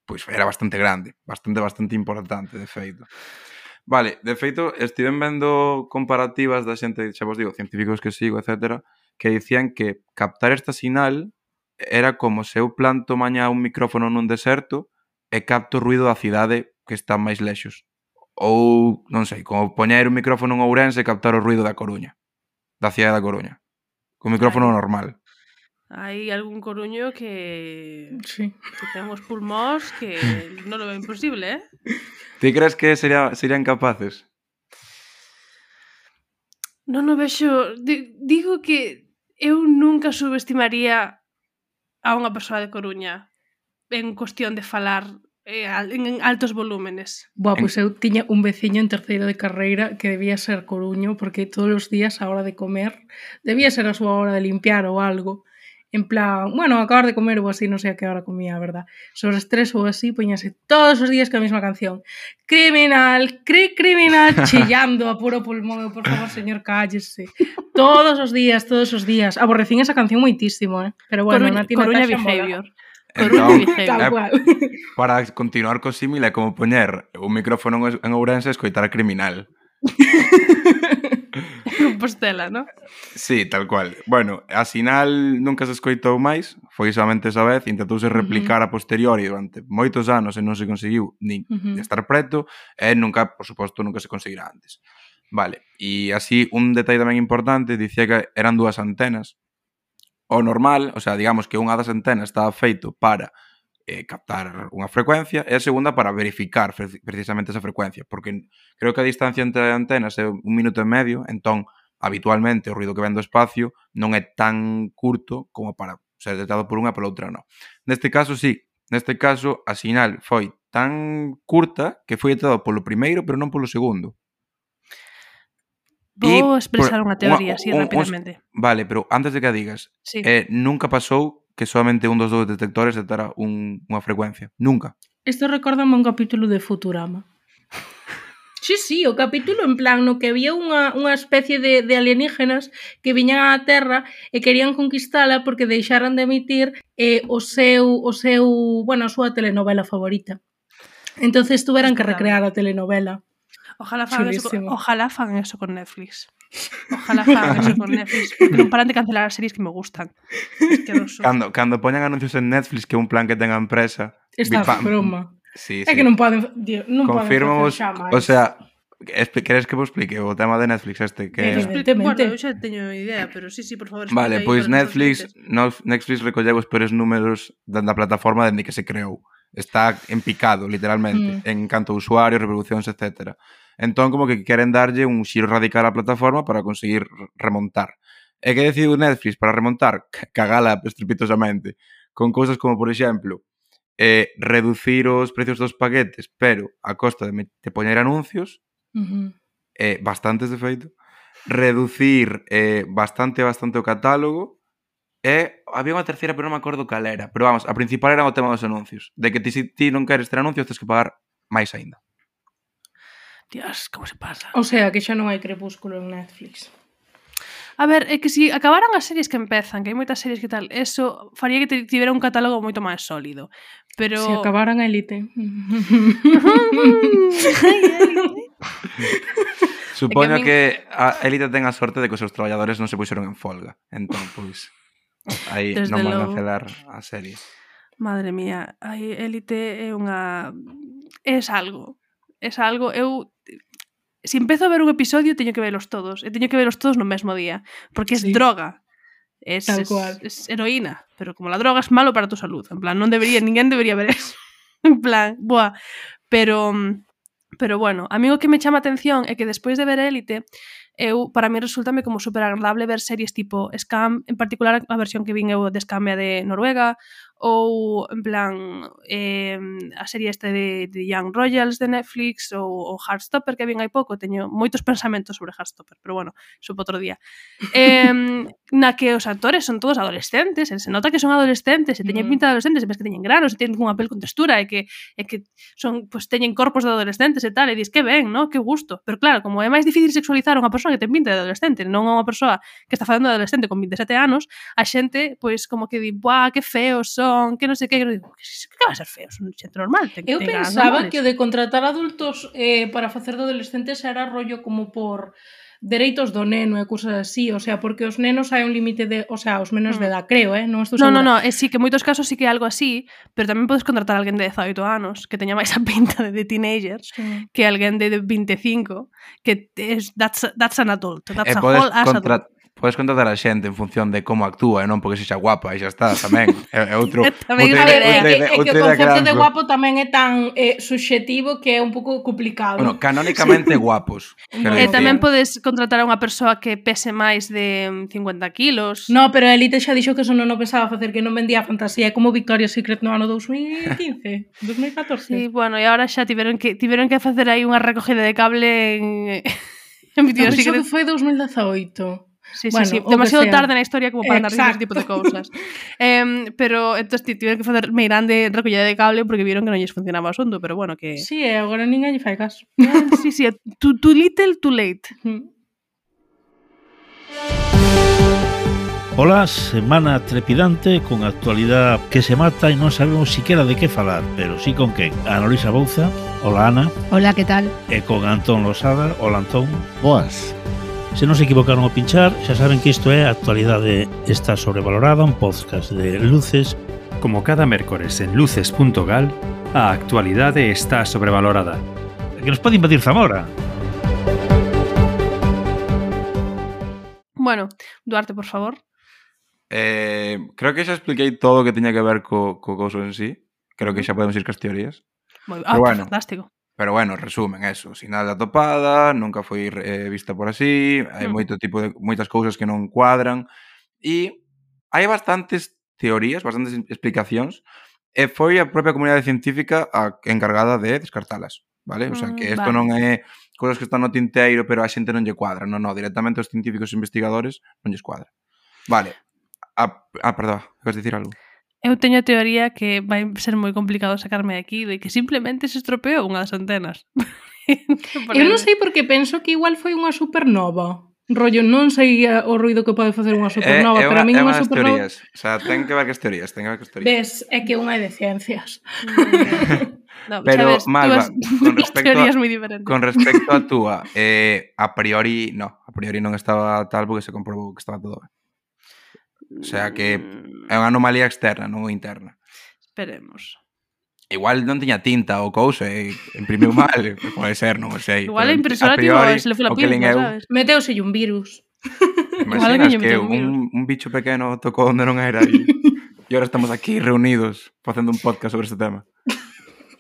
Speaker 2: pois era bastante grande bastante bastante importante de feito Vale, de feito, estiven vendo comparativas da xente, xa vos digo, científicos que sigo, etc., que dicían que captar esta sinal era como se eu planto mañá un micrófono nun deserto e capto ruido da cidade que está máis lexos. Ou, non sei, como poñer un micrófono en Ourense e captar o ruido da Coruña, da cidade da Coruña. Co micrófono normal.
Speaker 3: Hai algún coruño que...
Speaker 4: Sí.
Speaker 3: Que temos pulmóns que non lo ve imposible, eh?
Speaker 2: Ti crees que sería, serían capaces?
Speaker 3: Non o vexo... Digo que eu nunca subestimaría a unha persoa de Coruña en cuestión de falar eh, en altos volúmenes.
Speaker 4: Boa, pois pues eu tiña un veciño en terceiro de carreira que debía ser coruño porque todos os días a hora de comer debía ser a súa hora de limpiar ou algo. En plan, bueno, acabar de comer ou así, non sei a que hora comía, verdad? Sobre as tres ou así, poñase todos os días que a mesma canción. Criminal, cri criminal, chillando a puro pulmón, eu, por favor, señor, cállese. Todos os días, todos os días. Aborrecín esa canción moitísimo, eh? Pero bueno,
Speaker 3: Coruña,
Speaker 4: na
Speaker 3: Coruña
Speaker 4: Behavior. Mola.
Speaker 2: Entón,
Speaker 4: é,
Speaker 2: eh, para continuar co símil é como poñer un micrófono en Ourense e escoitar a criminal.
Speaker 3: Compostela, non?
Speaker 2: Sí, tal cual. Bueno, a sinal nunca se escoitou máis, foi solamente esa vez, intentouse replicar uh -huh. a posteriori durante moitos anos e non se conseguiu nin
Speaker 4: uh
Speaker 2: -huh. estar preto, e nunca, por suposto, nunca se conseguirá antes. Vale, e así un detalle tamén importante, dicía que eran dúas antenas, o normal, o sea, digamos que unha das antenas está feito para eh, captar unha frecuencia e a segunda para verificar precisamente esa frecuencia, porque creo que a distancia entre antenas é un minuto e medio, entón habitualmente o ruido que ven do espacio non é tan curto como para ser detectado por unha pola outra non. Neste caso, sí, neste caso a sinal foi tan curta que foi detectado polo primeiro pero non polo segundo.
Speaker 3: Vou e,
Speaker 2: expresar
Speaker 3: unha teoría, así
Speaker 2: rapidamente. Uns, vale, pero antes de que a digas,
Speaker 3: sí.
Speaker 2: eh, nunca pasou que solamente un dos dous detectores detectara un, unha frecuencia. Nunca.
Speaker 4: Isto recordame un capítulo de Futurama. Sí, sí, o capítulo en plan no que había unha, unha especie de, de alienígenas que viñan á Terra e querían conquistala porque deixaran de emitir eh, o seu, o seu, bueno, a súa telenovela favorita. Entonces tuveran que recrear a telenovela.
Speaker 3: Ojalá fagan, eso, ojalá fagan eso con Netflix. Ojalá fagan eso con Netflix. Porque non paran de cancelar as series que me gustan. Es que
Speaker 2: cando, cando poñan anuncios en Netflix que un plan que tenga a empresa...
Speaker 4: Está,
Speaker 2: bipa,
Speaker 4: broma.
Speaker 2: Sí, sí.
Speaker 4: É que non poden, non
Speaker 2: Confirmo
Speaker 4: poden facer xa máis.
Speaker 2: O sea, Queres que vos explique o tema de Netflix este que
Speaker 3: Bueno, eu xa teño idea, pero sí, sí, por favor
Speaker 2: Vale, pois
Speaker 3: pues
Speaker 2: Netflix Netflix recolleu os peores números da, da plataforma dende que se creou Está en picado, literalmente
Speaker 4: mm.
Speaker 2: En canto a usuarios, reproduccións, etcétera Entón, como que queren darlle un xiro radical á plataforma para conseguir remontar. E que decidiu Netflix para remontar? Cagala estrepitosamente. Con cousas como, por exemplo, eh, reducir os precios dos paquetes, pero a costa de, de poñer anuncios,
Speaker 4: uh -huh.
Speaker 2: eh, bastantes de feito, reducir eh, bastante, bastante o catálogo, e había unha terceira, pero non me acordo cal era, pero vamos, a principal era o tema dos anuncios, de que ti, si ti non queres ter anuncios, tens que pagar máis aínda.
Speaker 3: Dios, como se pasa.
Speaker 4: O sea, que xa non hai crepúsculo en Netflix.
Speaker 3: A ver, é que se si acabaran as series que empezan, que hai moitas series que tal, eso faría que tivera un catálogo moito máis sólido. Pero...
Speaker 4: Se acabaran a Elite.
Speaker 2: Supoño que,
Speaker 3: min...
Speaker 2: que a Elite ten a sorte de que os seus traballadores non se puxeron en folga. Entón, pois, aí
Speaker 3: Desde
Speaker 2: non van
Speaker 3: logo.
Speaker 2: cancelar a serie.
Speaker 3: Madre mía, aí Elite é unha... É algo es algo... Eu se empezo a ver un episodio teño que velos todos e teño que velos todos no mesmo día porque es
Speaker 4: sí.
Speaker 3: droga es,
Speaker 4: Tal cual.
Speaker 3: Es, es, heroína pero como la droga es malo para tu salud en plan non debería ninguén debería ver eso en plan boa pero pero bueno a mí o que me chama atención é que despois de ver Élite eu para mí resultame como super agradable ver series tipo Scam, en particular a versión que vin eu de Scam de Noruega ou en plan eh, a serie este de, de Young Royals de Netflix ou, ou Heartstopper que vin hai pouco, teño moitos pensamentos sobre Heartstopper, pero bueno, supo outro día. Eh, na que os actores son todos adolescentes, se nota que son adolescentes, se teñen
Speaker 4: mm.
Speaker 3: pinta de adolescentes, ves que teñen granos, e teñen unha pel con textura e que, e que son, pues, teñen corpos de adolescentes e tal, e dis que ben, no? que gusto, pero claro, como é máis difícil sexualizar unha persoa persoa que ten pinta de adolescente, non unha persoa que está facendo de adolescente con 27 anos, a xente, pois, como que di, buah, que feos son, que non sei que, que, que va a ser feo, son xente normal. Ten,
Speaker 4: Eu pensaba
Speaker 3: normales.
Speaker 4: que o de contratar adultos eh, para facer de adolescentes era rollo como por dereitos do neno e cousas así, o sea, porque os nenos hai un límite de, o sea, os menos
Speaker 3: mm.
Speaker 4: de edad, creo, eh, non estou
Speaker 3: No, no, no, é sí que moitos casos sí que é algo así, pero tamén podes contratar a alguén de 18 anos que teña máis a pinta de, de teenager
Speaker 4: sí.
Speaker 3: que alguén de 25, que es that's that's an adult, that's
Speaker 2: e
Speaker 3: a whole as adult
Speaker 2: podes contratar a xente en función de como actúa e non? Porque sexa guapa e xa está tamén. É, é outro
Speaker 3: tamén
Speaker 2: outra,
Speaker 4: ver,
Speaker 2: outra,
Speaker 4: é,
Speaker 2: é,
Speaker 4: é que o concepto de guapo tamén é tan eh, subxetivo que é un pouco complicado.
Speaker 2: Bueno, canónicamente guapos
Speaker 3: e
Speaker 2: eh,
Speaker 3: tamén podes contratar a unha persoa que pese máis de 50 kilos.
Speaker 4: No, pero a Elite xa dixo que eso non o pensaba facer que non vendía fantasía é como Victoria's Secret no ano 2015 2014
Speaker 3: sí, bueno, e agora xa tiveron que tiveron que facer aí unha recogida de cable en... en Victoria's
Speaker 4: no,
Speaker 3: Secret.
Speaker 4: que foi 2018
Speaker 3: Sí,
Speaker 4: bueno,
Speaker 3: sí, sí. Demasiado tarde na historia como para andar ese tipo de cousas. eh, pero entonces ti tiveron que facer meirande recollida de cable porque vieron que non lles funcionaba o asunto, pero bueno, que
Speaker 4: Si, e eh, agora ninguén lle fai caso.
Speaker 3: sí, sí, too, too little, too late.
Speaker 4: Mm.
Speaker 8: Ola, semana trepidante con actualidade que se mata e non sabemos siquiera de que falar, pero sí con quen. Ana Luisa Bouza, hola Ana.
Speaker 7: Hola, que tal?
Speaker 8: E con Antón Losada, hola Antón.
Speaker 9: Boas.
Speaker 8: Se non se equivocaron ao pinchar, xa saben que isto é a actualidade está sobrevalorada, un podcast de luces
Speaker 1: Como cada mércores en luces.gal, a actualidade está sobrevalorada.
Speaker 8: que nos pode invadir Zamora.
Speaker 3: Bueno, Duarte, por favor.
Speaker 2: Eh, creo que xa expliquei todo o que tiña que ver co, co couso en sí. Creo que xa podemos ir cas teorías.
Speaker 3: Moi, ah,
Speaker 2: bueno.
Speaker 3: fantástico.
Speaker 2: Pero bueno, resumen, eso, sinal da topada, nunca foi eh, vista por así, hai
Speaker 3: mm.
Speaker 2: moito tipo de moitas cousas que non cuadran e hai bastantes teorías, bastantes explicacións e eh, foi a propia comunidade científica a encargada de descartalas, vale? O sea, que
Speaker 3: mm,
Speaker 2: isto
Speaker 3: vale.
Speaker 2: non é cousas que están no tinteiro, pero a xente non lle cuadra, non, non, directamente os científicos e investigadores non lles cuadra. Vale. Ah, ah perdón, queres dicir algo?
Speaker 3: Eu teño a teoría que vai ser moi complicado sacarme de aquí de que simplemente se estropeou unha das antenas.
Speaker 4: Eu non sei porque penso que igual foi unha supernova. Rollo, non sei o ruido que pode facer unha eh, supernova,
Speaker 2: é, é
Speaker 4: pero a
Speaker 2: mí
Speaker 4: unha supernova...
Speaker 2: Teorías. O sea, ten que ver que as teorías, ten que ver que as teorías.
Speaker 4: Ves, é que unha é de ciencias.
Speaker 3: no,
Speaker 2: pero,
Speaker 3: sabes,
Speaker 2: Malva, con respecto, a, con respecto a túa, eh, a priori, no, a priori non estaba tal porque se comprobou que estaba todo ben. O sea que é unha anomalía externa, non interna.
Speaker 3: Esperemos.
Speaker 2: Igual non tiña tinta ou cousa e imprimiu mal, pode ser, non sei.
Speaker 3: Igual a impresora
Speaker 2: a priori, tivo,
Speaker 3: se le foi la
Speaker 2: pinta,
Speaker 3: sabes?
Speaker 2: Eu...
Speaker 4: Meteuse un virus.
Speaker 2: Imaginas que,
Speaker 3: que un,
Speaker 2: un bicho pequeno tocou onde non era e, e ahora estamos aquí reunidos facendo un podcast sobre este tema.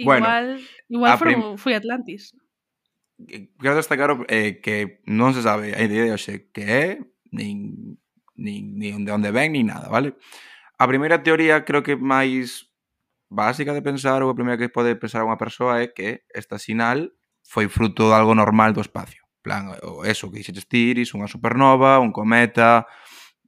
Speaker 2: bueno,
Speaker 3: igual igual
Speaker 2: prim...
Speaker 3: foi Atlantis.
Speaker 2: Quero destacar eh, que non se sabe a idea de hoxe que é nin nin, nin de onde ven, nin nada, vale? A primeira teoría creo que máis básica de pensar ou a primeira que pode pensar unha persoa é que esta sinal foi fruto de algo normal do espacio. plan, o eso que dixetes tiris, unha supernova, un cometa,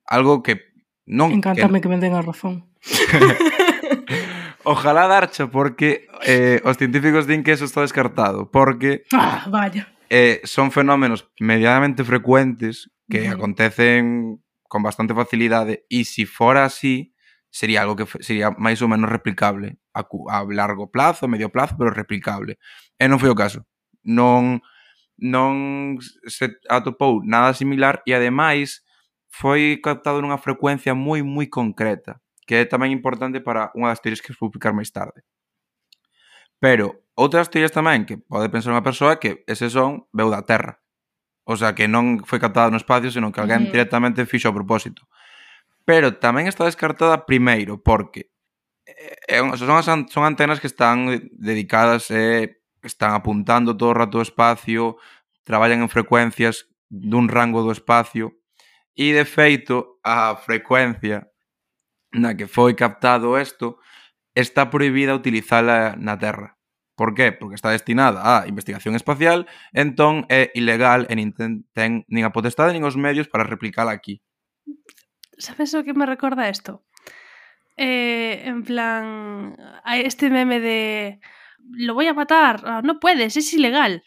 Speaker 2: algo que non...
Speaker 4: Encántame que, que me den a razón.
Speaker 2: Ojalá darcho, porque eh, os científicos din que eso está descartado, porque...
Speaker 4: Ah, vaya.
Speaker 2: Eh, son fenómenos medianamente frecuentes que
Speaker 4: mm.
Speaker 2: acontecen con bastante facilidade e se fora así sería algo que sería máis ou menos replicable a, a largo plazo, medio plazo, pero replicable. E non foi o caso. Non non se atopou nada similar e ademais foi captado nunha frecuencia moi moi concreta, que é tamén importante para unha das teorías que vou publicar máis tarde. Pero outras teorías tamén que pode pensar unha persoa que ese son veu da Terra. O sea, que non foi captada no espacio, senón que alguén directamente fixo a propósito. Pero tamén está descartada primeiro, porque eh, son, as, son antenas que están dedicadas e eh, están apuntando todo o rato o espacio, traballan en frecuencias dun rango do espacio, e de feito a frecuencia na que foi captado isto está prohibida utilizala na Terra. Por qué? Porque está destinada a investigación espacial, entón é ilegal e nin ten, ten nin a potestade nin os medios para replicala aquí.
Speaker 3: Sabes o que me recorda isto? Eh, en plan, a este meme de lo voy a matar, ah, no puedes, es ilegal.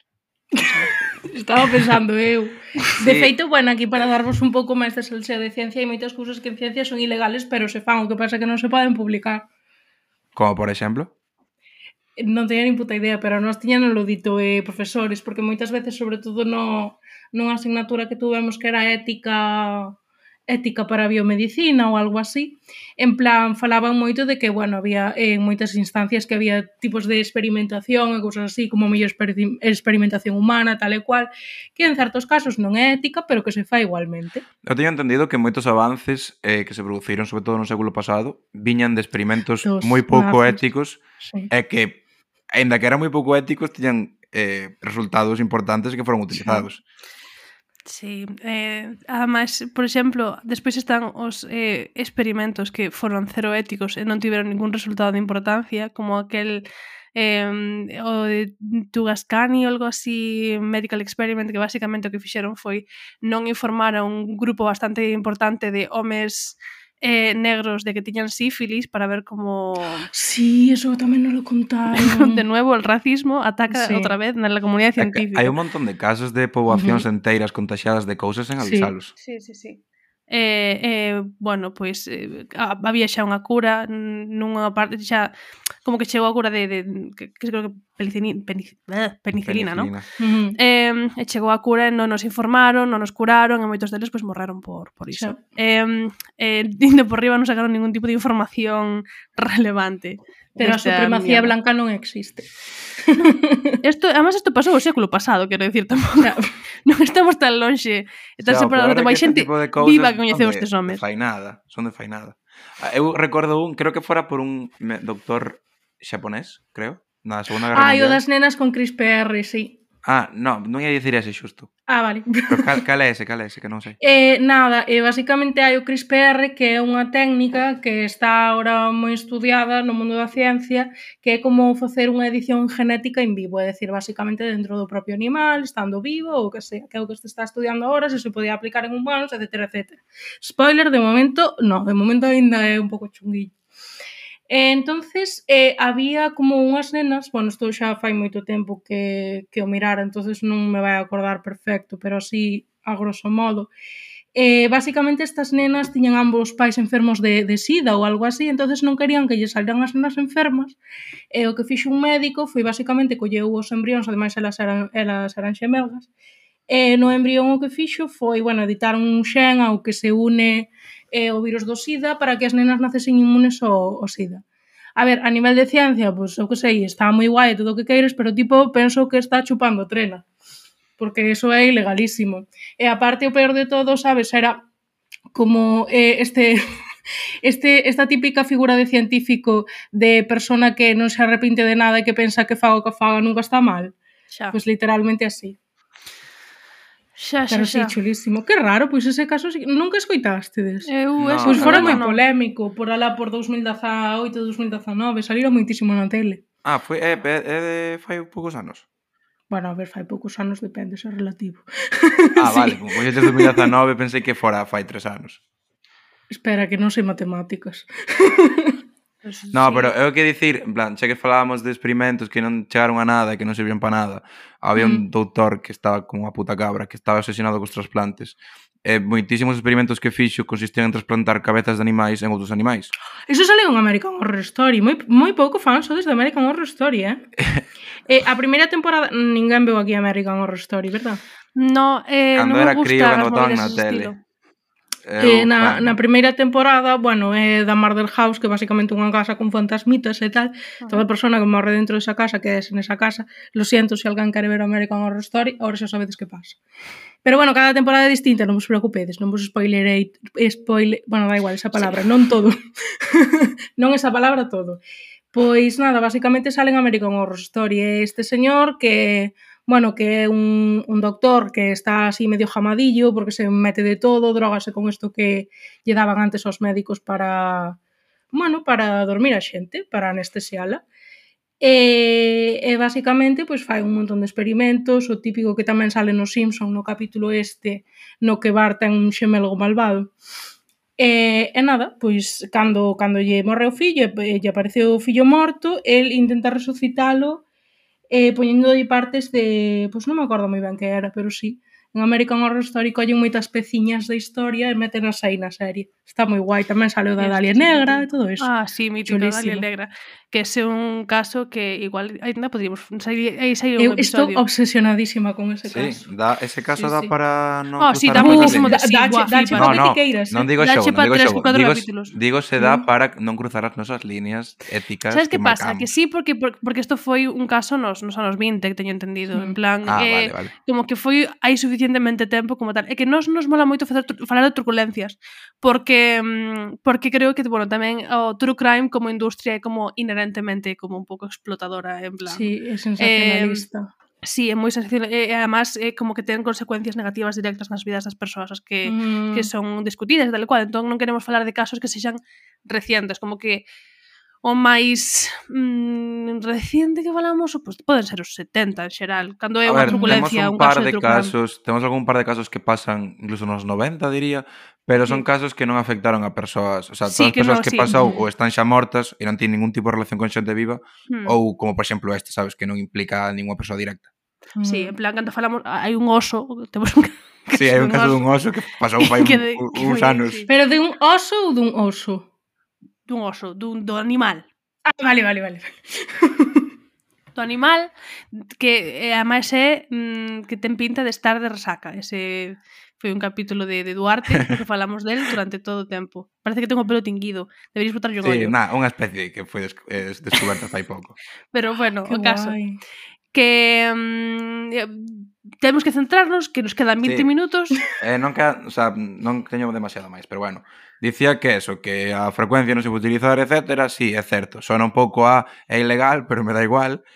Speaker 4: Estaba pensando eu. De
Speaker 2: sí.
Speaker 4: feito, bueno, aquí para darvos un pouco máis de salseo de ciencia hai moitas cousas que en ciencia son ilegales, pero se fan, o que pasa que non se poden publicar.
Speaker 2: Como por exemplo?
Speaker 4: non teña nin puta idea, pero nós tiñanos lo dito eh, profesores, porque moitas veces, sobre todo no, nunha asignatura que tuvemos que era ética ética para a biomedicina ou algo así, en plan falaban moito de que, bueno, había eh, en eh, moitas instancias que había tipos de experimentación e cousas así, como mellor experimentación humana, tal e cual, que en certos casos non é ética, pero que se fa igualmente.
Speaker 2: Eu teño entendido que moitos avances eh, que se produciron, sobre todo no século pasado, viñan de experimentos moi pouco
Speaker 4: nazis.
Speaker 2: éticos
Speaker 4: sí.
Speaker 2: e que Ainda que eran moi pouco éticos, tiñan eh, resultados importantes que foron utilizados.
Speaker 3: Sí, eh, además, por exemplo, despois están os eh, experimentos que foron cero éticos e non tiveron ningún resultado de importancia, como aquel eh, o de Tugascani ou algo así, Medical Experiment, que basicamente o que fixeron foi non informar a un grupo bastante importante de homes eh, negros de que tiñan sífilis para ver como...
Speaker 4: Sí, eso tamén non lo contaron.
Speaker 3: de nuevo, el racismo ataca
Speaker 4: sí.
Speaker 3: outra vez na comunidade científica.
Speaker 2: Hai un montón de casos de poboacións uh -huh. enteiras contagiadas de cousas
Speaker 4: en
Speaker 2: avisalos.
Speaker 3: Sí, sí, sí. sí eh, eh, bueno, pois eh, había xa unha cura nunha parte xa como que chegou a cura de, de que, que creo que penicilina, penicilina, eh, penicilina ¿no?
Speaker 4: Mm.
Speaker 3: Eh, e chegou a cura e non nos informaron, non nos curaron e moitos deles pois morreron por, por iso.
Speaker 4: Xa.
Speaker 3: Eh, eh, indo por riba non sacaron ningún tipo de información relevante.
Speaker 4: Pero
Speaker 3: Desta a
Speaker 4: supremacía
Speaker 3: mierda.
Speaker 4: blanca non existe. No.
Speaker 3: Esto, además, isto pasou o século pasado, quero dicir tampouco.
Speaker 4: O
Speaker 3: non estamos tan lonxe, tan
Speaker 2: o
Speaker 3: sea,
Speaker 2: separados
Speaker 3: de máis xente
Speaker 2: este
Speaker 3: viva que
Speaker 2: coñecemos
Speaker 3: estes homes.
Speaker 2: Fai nada, son de fai nada. Ah, eu recordo un, creo que fora por un doctor xaponés, creo, na Segunda Guerra
Speaker 4: Ai, Mundial. Ai,
Speaker 2: o
Speaker 4: das nenas con CRISPR, sí.
Speaker 2: Ah, no, non ia dicir ese xusto.
Speaker 4: Ah, vale.
Speaker 2: Pero cal, cal é ese, cal é ese, que non sei.
Speaker 4: Eh, nada, eh, basicamente hai o CRISPR que é unha técnica que está agora moi estudiada no mundo da ciencia que é como facer unha edición genética en vivo, é dicir, basicamente dentro do propio animal, estando vivo ou que sea, que é o que se está estudiando agora, se se podía aplicar en humanos, etc, etc. Spoiler, de momento, no, de momento ainda é un pouco chunguillo. E entonces eh, había como unhas nenas, bueno, estou xa fai moito tempo que, que o mirara, entonces non me vai acordar perfecto, pero así a grosso modo. Eh, basicamente estas nenas tiñan ambos pais enfermos de, de sida ou algo así, entonces non querían que lle salgan as nenas enfermas. E eh, o que fixo un médico foi basicamente colleu os embrións, ademais elas eran, elas eran xemelgas. E eh, no embrión o que fixo foi, bueno, editar un xen ao que se une eh, o virus do SIDA para que as nenas nacesen inmunes ao, ao SIDA. A ver, a nivel de ciencia, pois, pues, eu que sei, está moi guai todo o que queires, pero tipo, penso que está chupando trena, porque eso é ilegalísimo. E aparte, o peor de todo, sabes, era como eh, este... Este, esta típica figura de científico de persona que non se arrepinte de nada e que pensa que faga o que faga nunca está mal.
Speaker 3: Xa.
Speaker 4: Pois pues, literalmente así.
Speaker 3: Xa, xa,
Speaker 4: Pero
Speaker 3: xa.
Speaker 4: sí, chulísimo. Que raro, pois ese caso sí- nunca escoitástedes.
Speaker 3: Eu
Speaker 2: No,
Speaker 3: ese
Speaker 4: Pois fora moi
Speaker 2: non.
Speaker 4: polémico, por alá por 2018, 2019, salira moitísimo na tele.
Speaker 2: Ah, foi, é, é, é de fai poucos anos.
Speaker 4: Bueno, a ver, fai poucos anos, depende, se é relativo.
Speaker 2: Ah,
Speaker 4: Sí.
Speaker 2: vale, como foi desde 2019, pensei que fora fai tres anos.
Speaker 4: Espera, que non sei matemáticas. Sí.
Speaker 2: No, pero é o que dicir, en plan, xa que falábamos de experimentos que non chegaron a nada, que non servían para nada, había
Speaker 4: mm.
Speaker 2: un doutor que estaba como unha puta cabra, que estaba obsesionado cos trasplantes. E moitísimos experimentos que fixo consistían en trasplantar cabezas de animais en outros animais.
Speaker 4: Iso sale en American Horror Story. Moi, moi pouco fan sodes de American Horror Story, eh? eh a primeira temporada ninguén veu aquí American Horror Story, verdad?
Speaker 3: No, eh,
Speaker 2: cando
Speaker 3: non
Speaker 2: era
Speaker 3: me gusta
Speaker 2: crío, cando botaban na tele.
Speaker 3: Estilo.
Speaker 4: Eh, na, na primeira temporada, bueno, é da Murder House, que basicamente unha casa con fantasmitas e tal. Ah. Toda persona que morre dentro desa casa, que es nesa casa. Lo siento se alguén quere ver American Horror Story, ahora xa sabedes que pasa. Pero bueno, cada temporada é distinta, non vos preocupedes, non vos spoilerei, spoiler, bueno, da igual esa palabra, sí. non todo. non esa palabra todo. Pois nada, basicamente salen American Horror Story, este señor que bueno, que é un, un doctor que está así medio jamadillo porque se mete de todo, drogase con isto que lle daban antes aos médicos para, bueno, para dormir a xente, para anestesiala. E, e basicamente pois fai un montón de experimentos, o típico que tamén sale no Simpson no capítulo este, no que Bart ten un xemelgo malvado. E, e nada, pois cando, cando lle morre o fillo e lle apareceu o fillo morto, el intenta resucitalo eh, poñendo de partes de, pois non me acordo moi ben que era, pero sí, en American Horror Story collen moitas peciñas da historia e metenas aí na serie. Está moi guai, tamén saliu da Dalia Negra e todo iso.
Speaker 3: Ah, sí, mítico, Dalia Negra que ese é un caso que igual ainda podríamos sair, aí sair un
Speaker 4: Eu
Speaker 3: episodio.
Speaker 4: Estou obsesionadísima con ese
Speaker 2: sí,
Speaker 4: caso.
Speaker 2: Da, ese caso
Speaker 4: sí,
Speaker 2: dá
Speaker 4: sí.
Speaker 2: para non
Speaker 3: oh, sí, dá muchísimo
Speaker 2: da,
Speaker 3: sí,
Speaker 4: da,
Speaker 3: da,
Speaker 4: da,
Speaker 2: no, no,
Speaker 4: queiras, eh.
Speaker 2: non
Speaker 3: digo
Speaker 2: show, non digo show. Digo, digo se dá
Speaker 4: mm.
Speaker 2: para non cruzar as nosas líneas éticas
Speaker 3: Sabes
Speaker 2: que,
Speaker 3: que pasa? Que sí, porque porque isto foi un caso nos, nos anos 20, que teño entendido,
Speaker 4: mm.
Speaker 3: en plan
Speaker 2: ah,
Speaker 3: eh,
Speaker 2: vale, vale.
Speaker 3: como que foi hai suficientemente tempo como tal. É que nos nos mola moito facer falar de truculencias, porque mm, porque creo que bueno, tamén o oh, true crime como industria é como inherentemente como un pouco explotadora, en plan.
Speaker 4: Sí, é sensacionalista.
Speaker 3: Eh, Sí, é moi sensacional e, e además é como que ten consecuencias negativas directas nas vidas das persoas as que,
Speaker 4: mm.
Speaker 3: que son discutidas, tal cual entón non queremos falar de casos que sexan recientes, como que o máis mm, recente que falamos, pues, poden ser os 70 en xeral, cando é unha truculencia,
Speaker 2: un,
Speaker 3: un
Speaker 2: par
Speaker 3: caso de,
Speaker 2: de casos, temos algún par de casos que pasan incluso nos 90, diría, pero son
Speaker 3: sí.
Speaker 2: casos que non afectaron a persoas, o sea, todas sí,
Speaker 3: as
Speaker 2: persoas que,
Speaker 3: no,
Speaker 2: que
Speaker 3: sí.
Speaker 2: pasou ou están xa mortas e non teñen ningún tipo de relación con xente viva,
Speaker 3: hmm.
Speaker 2: ou como por exemplo este, sabes, que non implica a ninguna persoa directa. Mm.
Speaker 3: Sí,
Speaker 4: hmm.
Speaker 3: en plan, cando falamos, hai un oso, temos un
Speaker 2: Sí, hai un caso dun oso que pasou fai un, uns anos.
Speaker 4: Pero de un oso ou dun oso?
Speaker 3: dun oso, dun, do animal.
Speaker 4: Ah, vale, vale, vale.
Speaker 3: do animal que eh, ademais é eh, mm, que ten pinta de estar de resaca. Ese foi un capítulo de, de Duarte que falamos del durante todo o tempo. Parece que tengo pelo tinguido. Deberías botar un
Speaker 2: sí,
Speaker 3: ollo.
Speaker 2: na, unha especie que foi des, eh, descoberta fai pouco.
Speaker 3: Pero bueno,
Speaker 4: Qué
Speaker 3: o caso.
Speaker 4: Guai.
Speaker 3: Que mm, eh, temos que centrarnos, que nos quedan 20
Speaker 2: sí.
Speaker 3: minutos.
Speaker 2: Eh, non, ca, o sea, non teño demasiado máis, pero bueno. Dicía que eso, que a frecuencia non se pode utilizar, etc. Sí, é certo. Sona un pouco a é ilegal, pero me dá igual.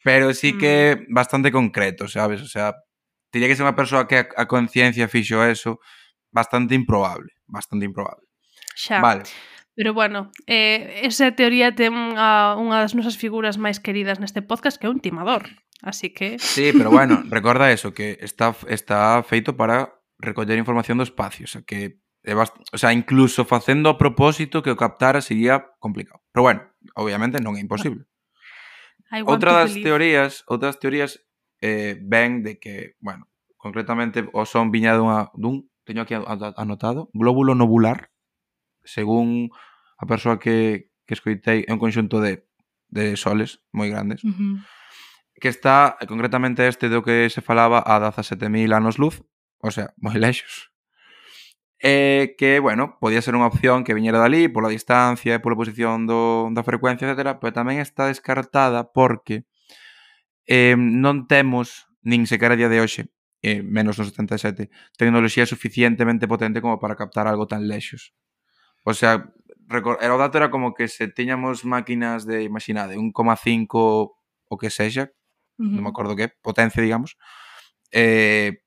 Speaker 2: Pero sí que mm. bastante concreto, sabes? O sea, diría que ser unha persoa que a, a conciencia fixo eso, bastante improbable, bastante improbable.
Speaker 3: Xa.
Speaker 2: Vale.
Speaker 3: Pero bueno, eh, esa teoría ten a, unha das nosas figuras máis queridas neste podcast que é un timador así que...
Speaker 2: Sí, pero bueno, recorda eso, que está, está feito para recoller información do espacio, o sea, que o sea, incluso facendo a propósito que o captara sería complicado. Pero bueno, obviamente non é imposible. Outra das
Speaker 3: believe.
Speaker 2: teorías, outras teorías eh, ven de que, bueno, concretamente o son viña dunha, dun, teño aquí anotado, glóbulo nobular, según a persoa que, que escoitei, é un conxunto de, de soles moi grandes.
Speaker 4: Uh -huh
Speaker 2: que está eh, concretamente este do que se falaba a 17.000 anos luz, o sea, moi lexos. E que, bueno, podía ser unha opción que viñera dali pola distancia e pola posición do, da frecuencia, etc. Pero tamén está descartada porque eh, non temos, nin sequera a día de hoxe, eh, menos no 77, tecnoloxía suficientemente potente como para captar algo tan lexos. O sea, era o dato era como que se tiñamos máquinas de, imaginade, 1,5 o que sexa, -huh. non me acordo que potencia, digamos, eh,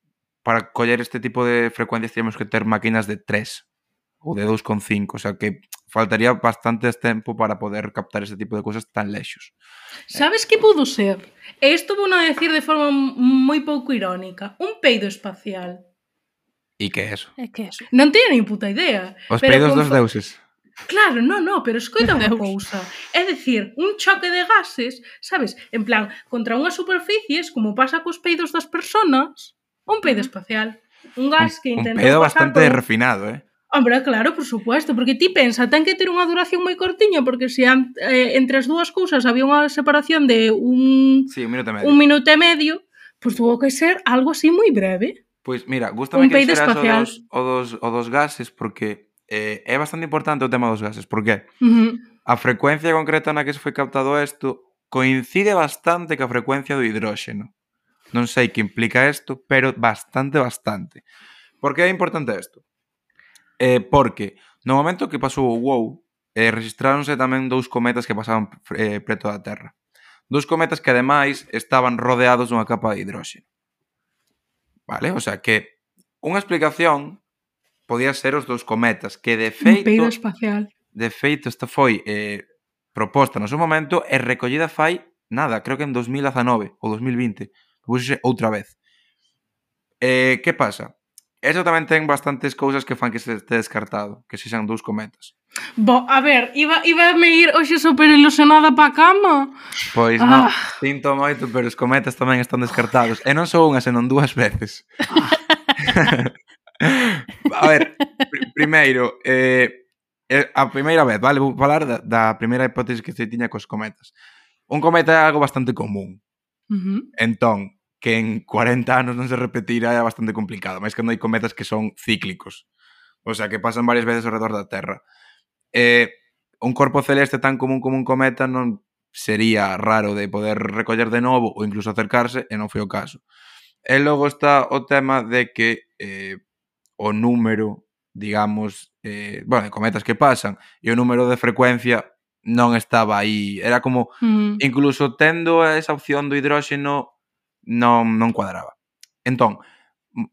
Speaker 2: para coller este tipo de frecuencias teríamos que ter máquinas de 3 ou de 2,5, o sea que faltaría bastante tempo para poder captar este tipo de cousas tan lexos.
Speaker 4: Sabes que pudo ser? E isto vou a decir de forma moi pouco irónica, un peido espacial.
Speaker 2: E que é eso?
Speaker 3: É que é eso.
Speaker 4: Non teño nin puta idea.
Speaker 2: Os peidos dos deuses.
Speaker 4: Claro, no, no, pero escoita unha cousa. É dicir, un choque de gases, sabes, en plan, contra unhas superficies, como pasa cos peidos das persoas, un peido espacial, un gas que intenta...
Speaker 2: Un
Speaker 4: peido
Speaker 2: bastante
Speaker 4: por...
Speaker 2: refinado, eh?
Speaker 4: Hombre, claro, por supuesto, porque ti pensa, ten que ter unha duración moi cortiña, porque se eh, entre as dúas cousas había unha separación de un,
Speaker 2: sí, un, minuto, e medio.
Speaker 4: un minuto e medio, pois pues, tuvo que ser algo así moi breve.
Speaker 2: Pois pues mira, gustame
Speaker 4: un
Speaker 2: que dixeras o dos, o, dos, o dos gases, porque eh, é bastante importante o tema dos gases, porque
Speaker 4: uh -huh.
Speaker 2: a frecuencia concreta na que se foi captado isto coincide bastante ca frecuencia do hidróxeno. Non sei que implica isto, pero bastante, bastante. Por que é importante isto? Eh, porque no momento que pasou o WOW, eh, registráronse tamén dous cometas que pasaban eh, preto da Terra. Dous cometas que ademais estaban rodeados dunha capa de hidróxeno. Vale? O sea que unha explicación podía ser os dous cometas, que de feito...
Speaker 4: Peido espacial.
Speaker 2: De feito, esta foi eh, proposta no seu momento e recollida fai nada, creo que en 2019 ou 2020, pusese outra vez. Eh, que pasa? Eso tamén ten bastantes cousas que fan que se este descartado, que se dous cometas.
Speaker 4: Bo, a ver, iba, iba a me ir hoxe super ilusionada pa cama.
Speaker 2: Pois
Speaker 4: ah.
Speaker 2: non, sinto moito, pero os cometas tamén están descartados. E non só unha, senón dúas veces. A ver, primeiro, eh, eh, a primeira vez, vale, vou falar da, da primeira hipótese que se tiña cos cometas. Un cometa é algo bastante común.
Speaker 4: Uh -huh.
Speaker 2: Entón, que en 40 anos non se repetirá é bastante complicado, máis non hai cometas que son cíclicos. O sea, que pasan varias veces ao redor da Terra. Eh, un corpo celeste tan común como un cometa non sería raro de poder recoller de novo ou incluso acercarse, e non foi o caso. E logo está o tema de que eh, o número, digamos, eh, bueno, de cometas que pasan e o número de frecuencia non estaba aí. Era como,
Speaker 4: mm.
Speaker 2: incluso tendo esa opción do hidróxeno, non, non cuadraba. Entón,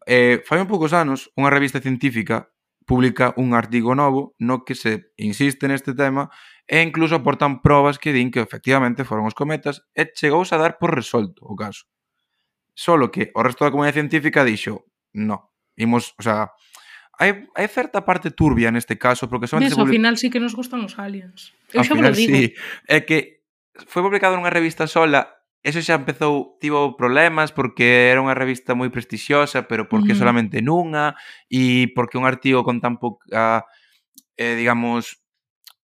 Speaker 2: eh, fai un poucos anos, unha revista científica publica un artigo novo no que se insiste neste tema e incluso aportan probas que din que efectivamente foron os cometas e chegouse a dar por resolto o caso. Solo que o resto da comunidade científica dixo, no, imos, o sea, hai, hai certa parte turbia neste caso, porque solamente...
Speaker 4: Ves, ao
Speaker 2: public...
Speaker 4: final sí que nos gustan os aliens. Eu
Speaker 2: ao
Speaker 4: xa
Speaker 2: final,
Speaker 4: lo digo.
Speaker 2: Sí. É que foi publicado nunha revista sola, eso xa empezou, tivo problemas porque era unha revista moi prestixiosa, pero porque
Speaker 4: uh
Speaker 2: solamente nunha, e porque un artigo con tan pouca, eh, digamos,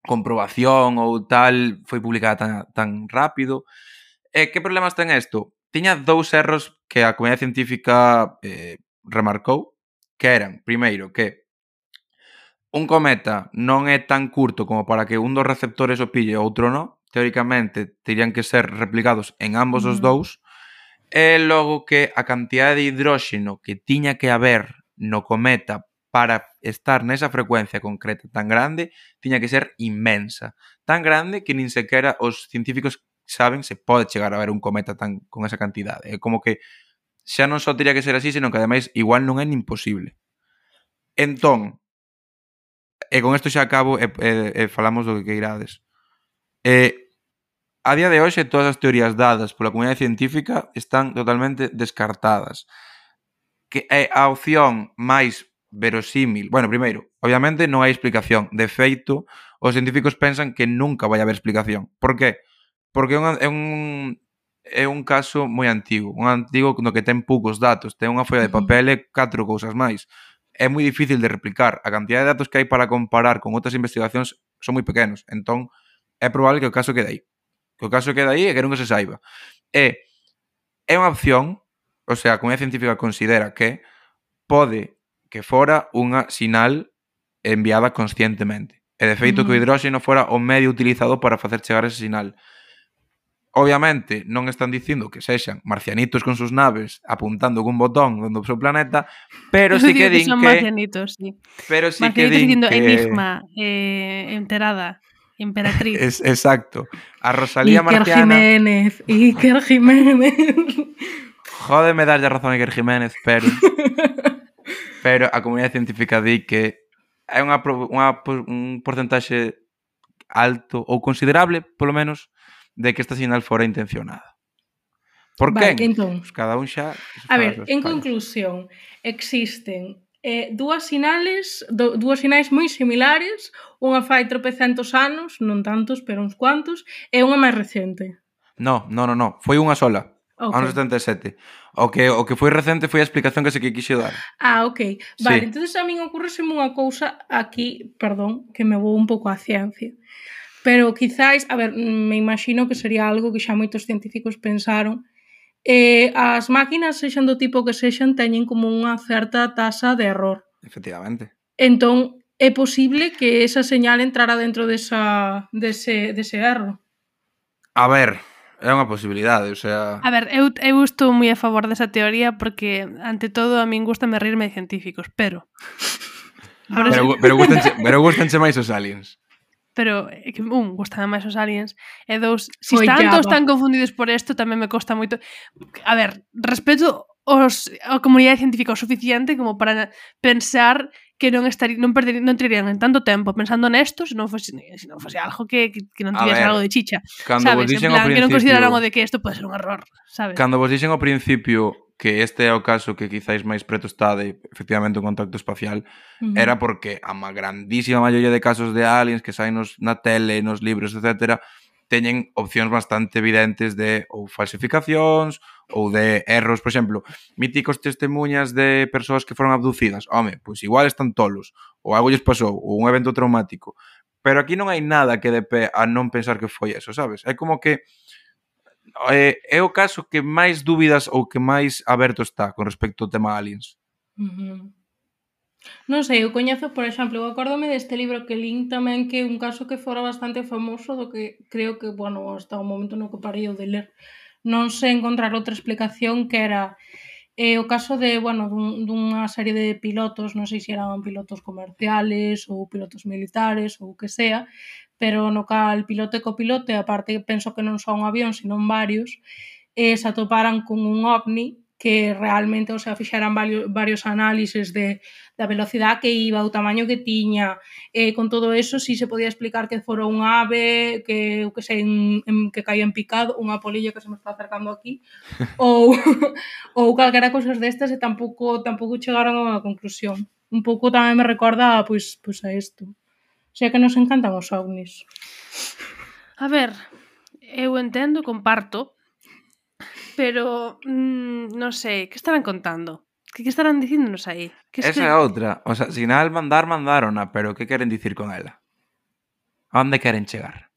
Speaker 2: comprobación ou tal, foi publicada tan, tan rápido. E eh, que problemas ten isto? Tiña dous erros que a comunidade científica eh, remarcou, que eran, primeiro, que un cometa non é tan curto como para que un dos receptores o pille e outro non, teóricamente terían que ser replicados en ambos mm.
Speaker 4: os
Speaker 2: dous, e logo que a cantidad de hidróxeno que tiña que haber no cometa para estar nesa frecuencia concreta tan grande, tiña que ser inmensa, tan grande que nin sequera os científicos saben se pode chegar a ver un cometa tan con esa cantidade. É como que xa non só teria que ser así, senón que ademais igual non é imposible. Entón, e con isto xa acabo e, e, e falamos do que queirades. E, a día de hoxe todas as teorías dadas pola comunidade científica están totalmente descartadas. Que é a opción máis verosímil. Bueno, primeiro, obviamente non hai explicación. De feito, os científicos pensan que nunca vai haber explicación. Por qué? Porque é un, é un é un caso moi antigo, un antigo no que ten poucos datos, ten unha folla de papel e catro cousas máis. É moi difícil de replicar. A cantidad de datos que hai para comparar con outras investigacións son moi pequenos. Entón, é probable que o caso quede aí. Que o caso quede aí e que nunca se saiba. E é unha opción, o sea, a comunidade científica considera que pode que fora unha sinal enviada conscientemente. E de feito que o hidróxeno fora o medio utilizado para facer chegar ese sinal. Obviamente non están dicindo que sexan marcianitos con sus naves apuntando cun botón dentro o seu planeta, pero sí que din que...
Speaker 3: Son
Speaker 2: que...
Speaker 3: marcianitos, sí.
Speaker 2: Pero sí que din
Speaker 3: dicindo
Speaker 2: que...
Speaker 3: enigma, eh, enterada, emperatriz.
Speaker 2: Es, exacto. A Rosalía
Speaker 4: Iker
Speaker 2: Marciana...
Speaker 4: Jiménez, Iker Jiménez.
Speaker 2: Jódeme darlle razón a Iker Jiménez, pero... pero a comunidade científica di que é unha, unha, un porcentaxe alto ou considerable, polo menos, de que esta sinal fora intencionada. Por
Speaker 4: vale,
Speaker 2: quen?
Speaker 4: Entón,
Speaker 2: pues cada un xa...
Speaker 4: A ver, en
Speaker 2: fallos.
Speaker 4: conclusión, existen eh, dúas sinales, do, dúas sinais moi similares, unha fai tropecentos anos, non tantos, pero uns cuantos, e unha máis recente.
Speaker 2: No, no, no, no, foi unha sola.
Speaker 4: Okay.
Speaker 2: Anos 77. O que, o que foi recente foi a explicación que se que quixe dar.
Speaker 4: Ah, ok. Vale,
Speaker 2: sí.
Speaker 4: entonces a min ocurreseme unha cousa aquí, perdón, que me vou un pouco á ciencia. Pero quizáis, a ver, mm, me imagino que sería algo que xa moitos científicos pensaron. Eh, as máquinas, sexan do tipo que sexan, teñen como unha certa tasa de error.
Speaker 2: Efectivamente.
Speaker 4: Entón, é posible que esa señal entrara dentro desa, dese, dese erro.
Speaker 2: A ver, é unha posibilidade, o sea...
Speaker 3: A ver, eu, eu estou moi a favor desa teoría porque, ante todo, a min gusta me rirme de científicos, pero...
Speaker 2: Pero, pero, gustanche, pero gustanche máis os aliens
Speaker 3: pero é que un, gustame máis os aliens e dous, se
Speaker 4: si
Speaker 3: están todos tan confundidos por isto tamén me costa moito. A ver, respeto os, a comunidade científica o suficiente como para pensar que non estaría, non, perder, non tirarían en tanto tempo pensando nesto se non fose, se non fose algo que, que, que non tivese algo de chicha.
Speaker 2: Cando
Speaker 3: sabes?
Speaker 2: Vos dixen
Speaker 3: en
Speaker 2: plan,
Speaker 3: que non consideraran o de que isto pode ser un error, sabes?
Speaker 2: Cando vos dixen ao principio que este é o caso que quizáis máis preto está de efectivamente un contacto espacial
Speaker 4: uh -huh.
Speaker 2: era porque a má grandísima maioría de casos de aliens que saen nos, na tele, nos libros, etcétera, teñen opcións bastante evidentes de ou falsificacións ou de erros, por exemplo, míticos testemunhas de persoas que foron abducidas. Home, pois igual están tolos, ou algo lles pasou, ou un evento traumático. Pero aquí non hai nada que de pé a non pensar que foi eso, sabes? É como que eh, é o caso que máis dúbidas ou que máis aberto está con respecto ao tema aliens.
Speaker 4: Uh -huh. Non sei, eu coñezo, por exemplo, eu acórdome deste libro que lín tamén que un caso que fora bastante famoso do que creo que, bueno, hasta o momento no que parei de ler. Non sei encontrar outra explicación que era eh, o caso de, bueno, dun, dunha serie de pilotos, non sei se eran pilotos comerciales ou pilotos militares ou o que sea, pero no cal piloto e copilote, aparte penso que non son un avión, sino varios, e se atoparan con un ovni que realmente o sea, fixeran varios, varios análises de, da velocidade que iba, o tamaño que tiña, eh, con todo eso si se podía explicar que fora un ave, que o que sei, en, en, que caía en picado, unha polilla que se me está acercando aquí, ou ou calquera cousas destas e tampouco tampouco chegaron a unha conclusión. Un pouco tamén me recorda pois pois a isto. O sea que nos encantan os ovnis.
Speaker 3: A ver, eu entendo, comparto pero mmm, non sei, que estarán contando? Que, que estarán dicíndonos aí? Que
Speaker 2: Esa é que... outra, o sea, sinal mandar mandarona, pero que queren dicir con ela? A onde queren chegar?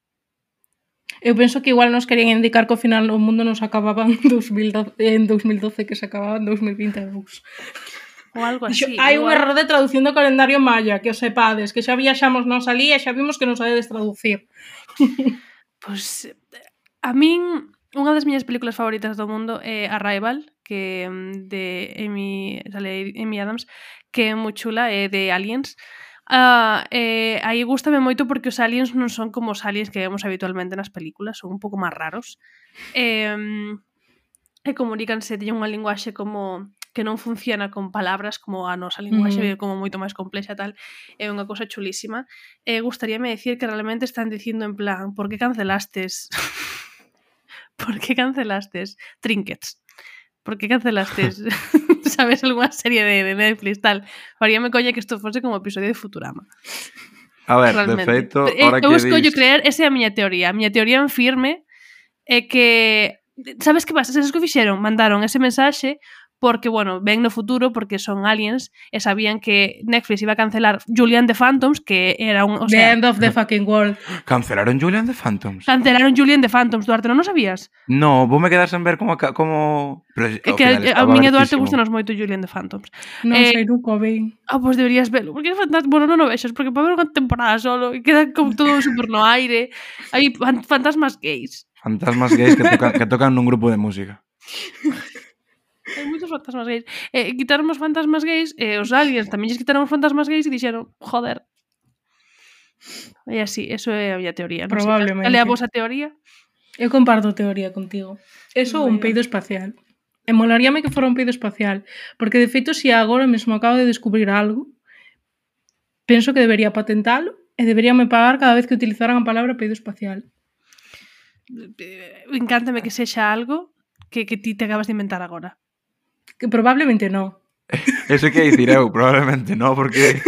Speaker 4: Eu penso que igual nos querían indicar que ao final o mundo nos acababa en 2012, en 2012 que se acababa en 2022.
Speaker 3: ou algo así.
Speaker 4: Dixo, hai un error de traducción do calendario maya, que o sepades, que xa viaxamos nos alí e xa vimos que non sabedes traducir.
Speaker 3: Pois pues, a min Unha das miñas películas favoritas do mundo é Arrival, que mm, de Amy, sale Amy Adams, que é moi chula, é de Aliens. Uh, eh, aí gustame moito porque os aliens non son como os aliens que vemos habitualmente nas películas, son un pouco máis raros. Eh, e comunícanse, teñen unha linguaxe como que non funciona con palabras como a nosa linguaxe mm. como moito máis complexa tal, é unha cosa chulísima. Eh, gustaríame decir que realmente están dicindo en plan, por que cancelastes ¿por qué cancelaste Trinkets? ¿Por qué cancelaste, sabes, alguna serie de, de Netflix tal? Faríame coña que isto fose como episodio de Futurama.
Speaker 2: A ver,
Speaker 3: Realmente.
Speaker 2: de feito,
Speaker 3: eh,
Speaker 2: ahora
Speaker 3: eh,
Speaker 2: que
Speaker 3: busco
Speaker 2: dis...
Speaker 3: yo creer, esa é a miña teoría. A miña teoría en firme é que sabes que pasa? Sabes que fixeron? Mandaron ese mensaxe porque, bueno, ven no futuro porque son aliens e sabían que Netflix iba a cancelar Julian the Phantoms, que era un... O sea, the
Speaker 4: end of the fucking world.
Speaker 2: Cancelaron Julian the Phantoms.
Speaker 3: Cancelaron Julian the Phantoms, Duarte, non o sabías?
Speaker 2: No, vou me quedar sen ver como... como... Pero,
Speaker 3: é que a, a miña Duarte gustanos moito Julian the Phantoms.
Speaker 4: Non
Speaker 3: eh,
Speaker 4: sei nunca ben.
Speaker 3: Ah, pois pues deberías verlo, porque é fantástico. Bueno, non o vexas, porque para ver unha temporada solo e queda como todo super no aire. Hai fantasmas gays.
Speaker 2: Fantasmas gays que, tocan, que tocan nun grupo de música.
Speaker 3: hai moitos fantasmas gays. Eh, quitaron os fantasmas gays, e eh, os aliens tamén lles quitaron os fantasmas gays e dixeron, joder. E así, eso é a miña teoría. Probablemente. Non sei, é a vosa teoría?
Speaker 4: Eu comparto teoría contigo. Eso un peido espacial. E molaríame que fora un peido espacial. Porque, de feito, se si agora mesmo acabo de descubrir algo, penso que debería patentalo e deberíame pagar cada vez que utilizaran a palabra peido espacial.
Speaker 3: Eh, encántame que sexa algo que, que ti te acabas de inventar agora.
Speaker 4: Que probablemente non.
Speaker 2: Eso que dicir eu, probablemente non, porque...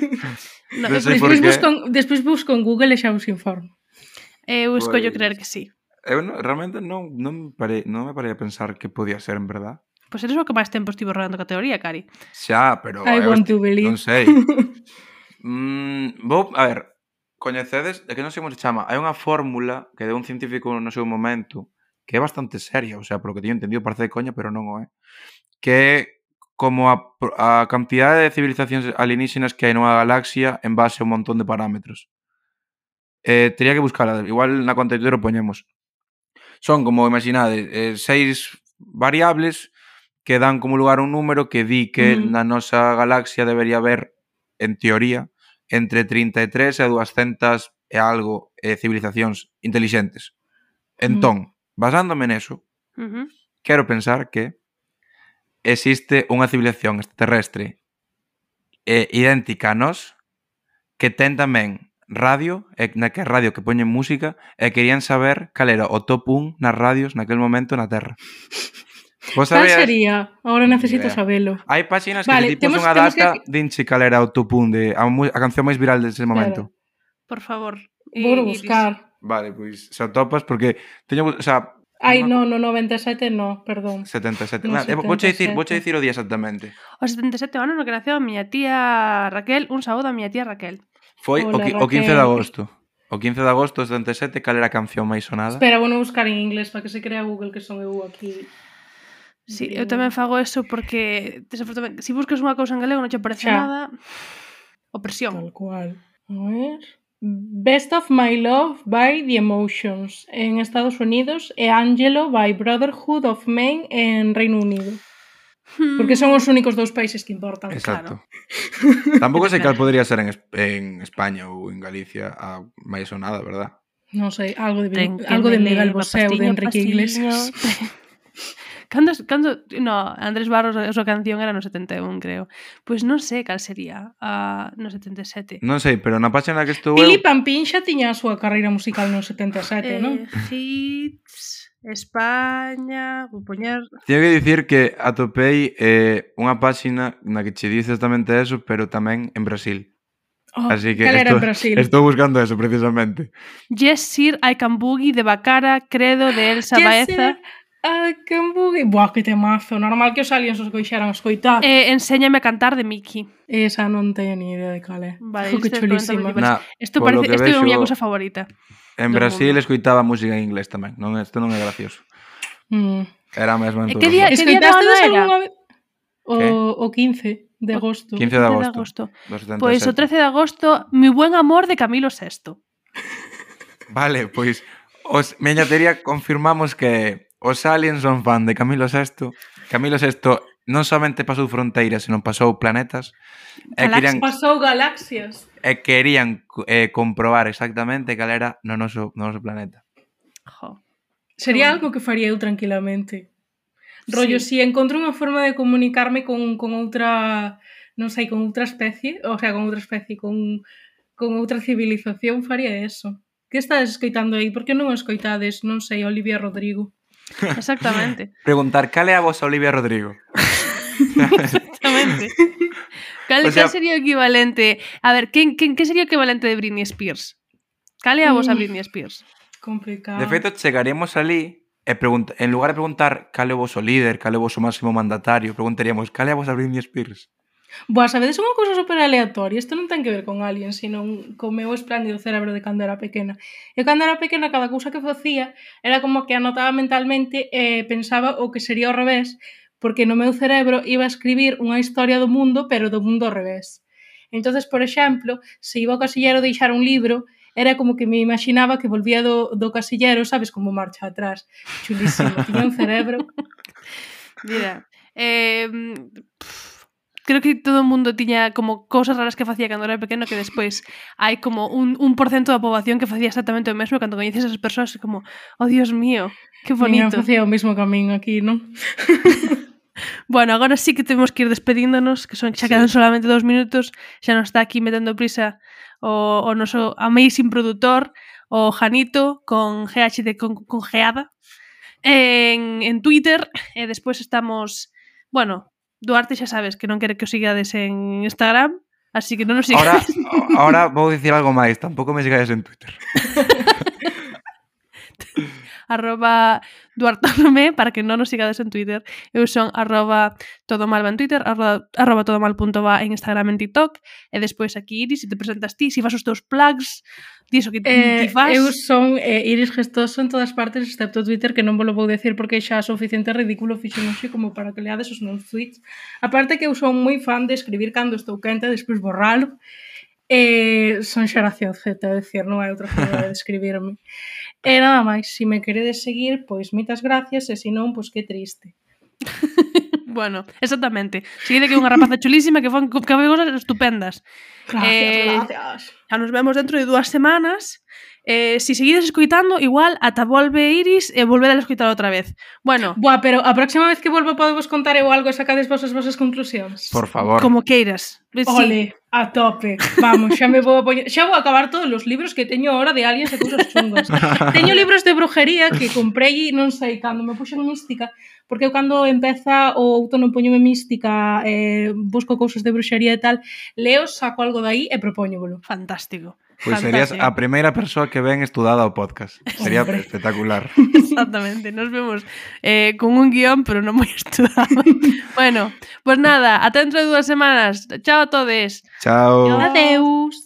Speaker 3: no,
Speaker 2: non sei
Speaker 4: despois, busco, despois busco en Google e xa os informo.
Speaker 3: Eh, eu escollo
Speaker 2: pues...
Speaker 3: creer que sí.
Speaker 2: Eu no, realmente non, non, pare, non me parei a pensar que podía ser en verdad.
Speaker 3: Pois pues eres o que máis tempo estivo rodando a teoría, Cari.
Speaker 2: Xa, pero...
Speaker 4: I
Speaker 2: eh,
Speaker 4: want to believe.
Speaker 2: Non sei. mm, vou, a ver, coñecedes, é que non sei como se chama, hai unha fórmula que deu un científico no seu momento que é bastante seria, o sea, polo que teño entendido parece de coña, pero non o é, que é como a, a cantidade de civilizacións alienígenas que hai nunha galaxia en base a un montón de parámetros. Eh, teria que buscarla, igual na conta de poñemos. Son, como imaginade, eh, seis variables que dan como lugar un número que di que
Speaker 4: mm.
Speaker 2: na nosa galaxia debería haber, en teoría, entre 33 e 200 e algo eh, civilizacións intelixentes. Entón, mm. Basándome neso,
Speaker 3: uh -huh.
Speaker 2: quero pensar que existe unha civilización extraterrestre eh, idéntica a nós que ten tamén radio, e na que radio que poñen música, e querían saber cal era o top 1 nas radios naquel momento na Terra. Vos sabías?
Speaker 4: Cal sería? Ahora necesito
Speaker 2: idea.
Speaker 4: sabelo.
Speaker 2: Hai páxinas
Speaker 4: vale,
Speaker 2: que tipo
Speaker 4: temos,
Speaker 2: unha data
Speaker 4: que...
Speaker 2: dinche cal era o top 1 de a, a canción máis viral dese momento. Claro.
Speaker 3: Por favor.
Speaker 4: Vou
Speaker 3: buscar. Iris.
Speaker 2: Vale, pois se atopas porque teño, o sea,
Speaker 4: Ai, no, no 97 no, perdón.
Speaker 2: 77.
Speaker 4: No,
Speaker 2: 77. Vouche dicir, vouche dicir o día exactamente.
Speaker 3: O 77 ano no que naceu a miña tía Raquel, un saúdo a miña tía Raquel.
Speaker 2: Foi
Speaker 4: Hola,
Speaker 2: o, o 15
Speaker 4: Raquel.
Speaker 2: de agosto. O 15 de agosto de 77, cal era a canción máis sonada?
Speaker 4: Espera, vou buscar en inglés para que se crea Google que son eu aquí.
Speaker 3: Sí, eu tamén fago eso porque desafortunadamente, se si buscas unha cousa en galego non che aparece
Speaker 4: Xa.
Speaker 3: nada. Opresión.
Speaker 4: Tal cual. A ver. Best of My Love by The Emotions en Estados Unidos e Angelo by Brotherhood of Men en Reino Unido. Porque son os únicos dous países que importan,
Speaker 2: Exacto. claro. Tampouco sei cal podría ser en, en España ou en Galicia a máis sonada, verdad?
Speaker 4: Non sei, algo de,
Speaker 3: Ten
Speaker 4: algo de Miguel
Speaker 3: Bosé
Speaker 4: ou de Enrique Iglesias.
Speaker 3: Cando, cando, no, Andrés Barros, a súa canción era no 71, creo. Pois pues non sei cal sería a, uh, no 77.
Speaker 2: Non sei, pero na página que estuve...
Speaker 4: Pili
Speaker 2: eu...
Speaker 4: Pampín xa tiña a súa carreira musical no 77,
Speaker 3: eh, non? Hits, España... Vou poñer...
Speaker 2: Tiño que dicir que atopei eh, unha páxina na que che dice exactamente eso, pero tamén en Brasil.
Speaker 4: Oh,
Speaker 2: Así que estou,
Speaker 4: Brasil.
Speaker 2: estou buscando eso precisamente.
Speaker 3: Yes, sir, I can boogie de Bacara, Credo de Elsa
Speaker 4: yes,
Speaker 3: Baeza.
Speaker 4: Sir. A Cambugue... Buah, que temazo. Normal que os aliens os coixeran escoitar.
Speaker 3: Eh, enséñame a cantar de Mickey.
Speaker 4: Esa non teño ni idea de cal é.
Speaker 3: Vale,
Speaker 4: que chulísima.
Speaker 2: Na,
Speaker 3: isto parece, isto é a miña cousa favorita.
Speaker 2: En Brasil escoitaba música en inglés tamén. Non, isto non é gracioso.
Speaker 4: Mm.
Speaker 2: Era mesmo en
Speaker 3: eh,
Speaker 2: todo.
Speaker 3: Que día, que día era?
Speaker 4: O, o 15 de agosto.
Speaker 2: 15 de agosto.
Speaker 3: Pois pues, o 13 de agosto, Mi buen amor de Camilo VI.
Speaker 2: Vale, pois pues, os, meña teoría confirmamos que Os aliens son fan de Camilo VI. Camilo VI non somente pasou fronteiras, senón pasou planetas. Galax
Speaker 3: e
Speaker 2: querían,
Speaker 4: pasou galaxias.
Speaker 2: E querían eh, comprobar exactamente cal era no noso, no noso planeta.
Speaker 3: Jo.
Speaker 4: Sería algo que faría eu tranquilamente. Rollo,
Speaker 3: sí.
Speaker 4: si encontro unha forma de comunicarme con, con outra, non sei, con outra especie, o sea, con outra especie, con, con outra civilización, faría eso. Que estades escoitando aí? Por que non escoitades, non sei, Olivia Rodrigo?
Speaker 3: Exactamente.
Speaker 2: Preguntar, ¿cale a vos Olivia Rodrigo?
Speaker 3: Exactamente. ¿Cuál, sería equivalente? A ver, ¿qué, ¿qué, sería equivalente de Britney Spears? ¿Cale a vos
Speaker 4: a
Speaker 3: Britney Spears?
Speaker 4: Complicado.
Speaker 2: De feito, chegaremos ali e eh, en lugar de preguntar cale vos o líder, cale vos o máximo mandatario, preguntaríamos cale a vos a Britney Spears.
Speaker 4: Boa, sabedes unha cousa super aleatoria? Isto non ten que ver con aliens, sino co meu espléndido cerebro de cando era pequena. E cando era pequena, cada cousa que facía era como que anotaba mentalmente e eh, pensaba o que sería ao revés, porque no meu cerebro iba a escribir unha historia do mundo, pero do mundo ao revés. Entonces, por exemplo, se iba ao casillero deixar un libro, era como que me imaginaba que volvía do, do casillero, sabes, como marcha atrás. Chulísimo, tiña un cerebro.
Speaker 3: Mira, eh, pff creo que todo o mundo tiña como cousas raras que facía cando era pequeno que despois hai como un, un por cento da poboación que facía exactamente o mesmo cando coñeces as persoas como, oh dios mío, que
Speaker 4: bonito.
Speaker 3: Mira,
Speaker 4: facía o mismo camiño aquí, non?
Speaker 3: bueno, agora sí que temos que ir despedíndonos, que son xa quedan sí. solamente dos minutos, xa nos está aquí metendo prisa o, o noso amazing produtor, o Janito, con GH de con, con geada, en, en Twitter, eh, e despois estamos, bueno, Duarte xa sabes que non quere que o sigades en Instagram, así que non nos sigades.
Speaker 2: Ahora, ahora vou dicir algo máis, tampouco me sigades en Twitter.
Speaker 3: arroba duartolome, para que non nos sigades en Twitter. Eu son arroba todomalba en Twitter, arroba, arroba todomal.va en Instagram en TikTok. E despois aquí, Iris, se te presentas ti, se si fas os teus plugs, diso que que
Speaker 4: eh,
Speaker 3: ti fas.
Speaker 4: Eu son eh, Iris Gestoso en todas partes, excepto Twitter, que non vos lo vou decir porque xa é suficiente ridículo fixen hoxe como para que leades os meus tweets. Aparte que eu son moi fan de escribir cando estou quente, despois borralo. Eh, son xeración Z, é dicir, non hai outra forma de describirme. E nada máis, se si me queredes seguir, pois moitas gracias, e se non, pois que triste.
Speaker 3: bueno, exactamente. Seguide que é unha rapaza chulísima que fan que cosas estupendas.
Speaker 4: Gracias,
Speaker 3: eh,
Speaker 4: gracias.
Speaker 3: Xa nos vemos dentro de dúas semanas eh, si seguides escoitando, igual ata volve Iris e volver a escoitar outra vez. Bueno.
Speaker 4: Buah, pero a próxima vez que volvo podemos contar eu algo e sacades vos as vosas conclusións.
Speaker 2: Por favor.
Speaker 3: Como queiras. Sí.
Speaker 4: Ole, a tope. Vamos, xa me vou a poñer... Xa vou a acabar todos os libros que teño ahora de aliens e cousas chungas. teño libros de brujería que comprei non sei cando me puxen mística, porque eu cando empeza o outono poñome mística, eh, busco cousas de bruxería e tal, leo, saco algo dai e propóñovolo.
Speaker 3: Fantástico.
Speaker 2: Pois serías a primeira persoa que ven estudada o podcast. Sería
Speaker 4: Hombre.
Speaker 2: espectacular.
Speaker 3: Exactamente, nos vemos eh, con un guion, pero non moi estudado. bueno, pues nada, ata dentro de dúas semanas. Chao a todes.
Speaker 2: Chao.
Speaker 4: Adeus.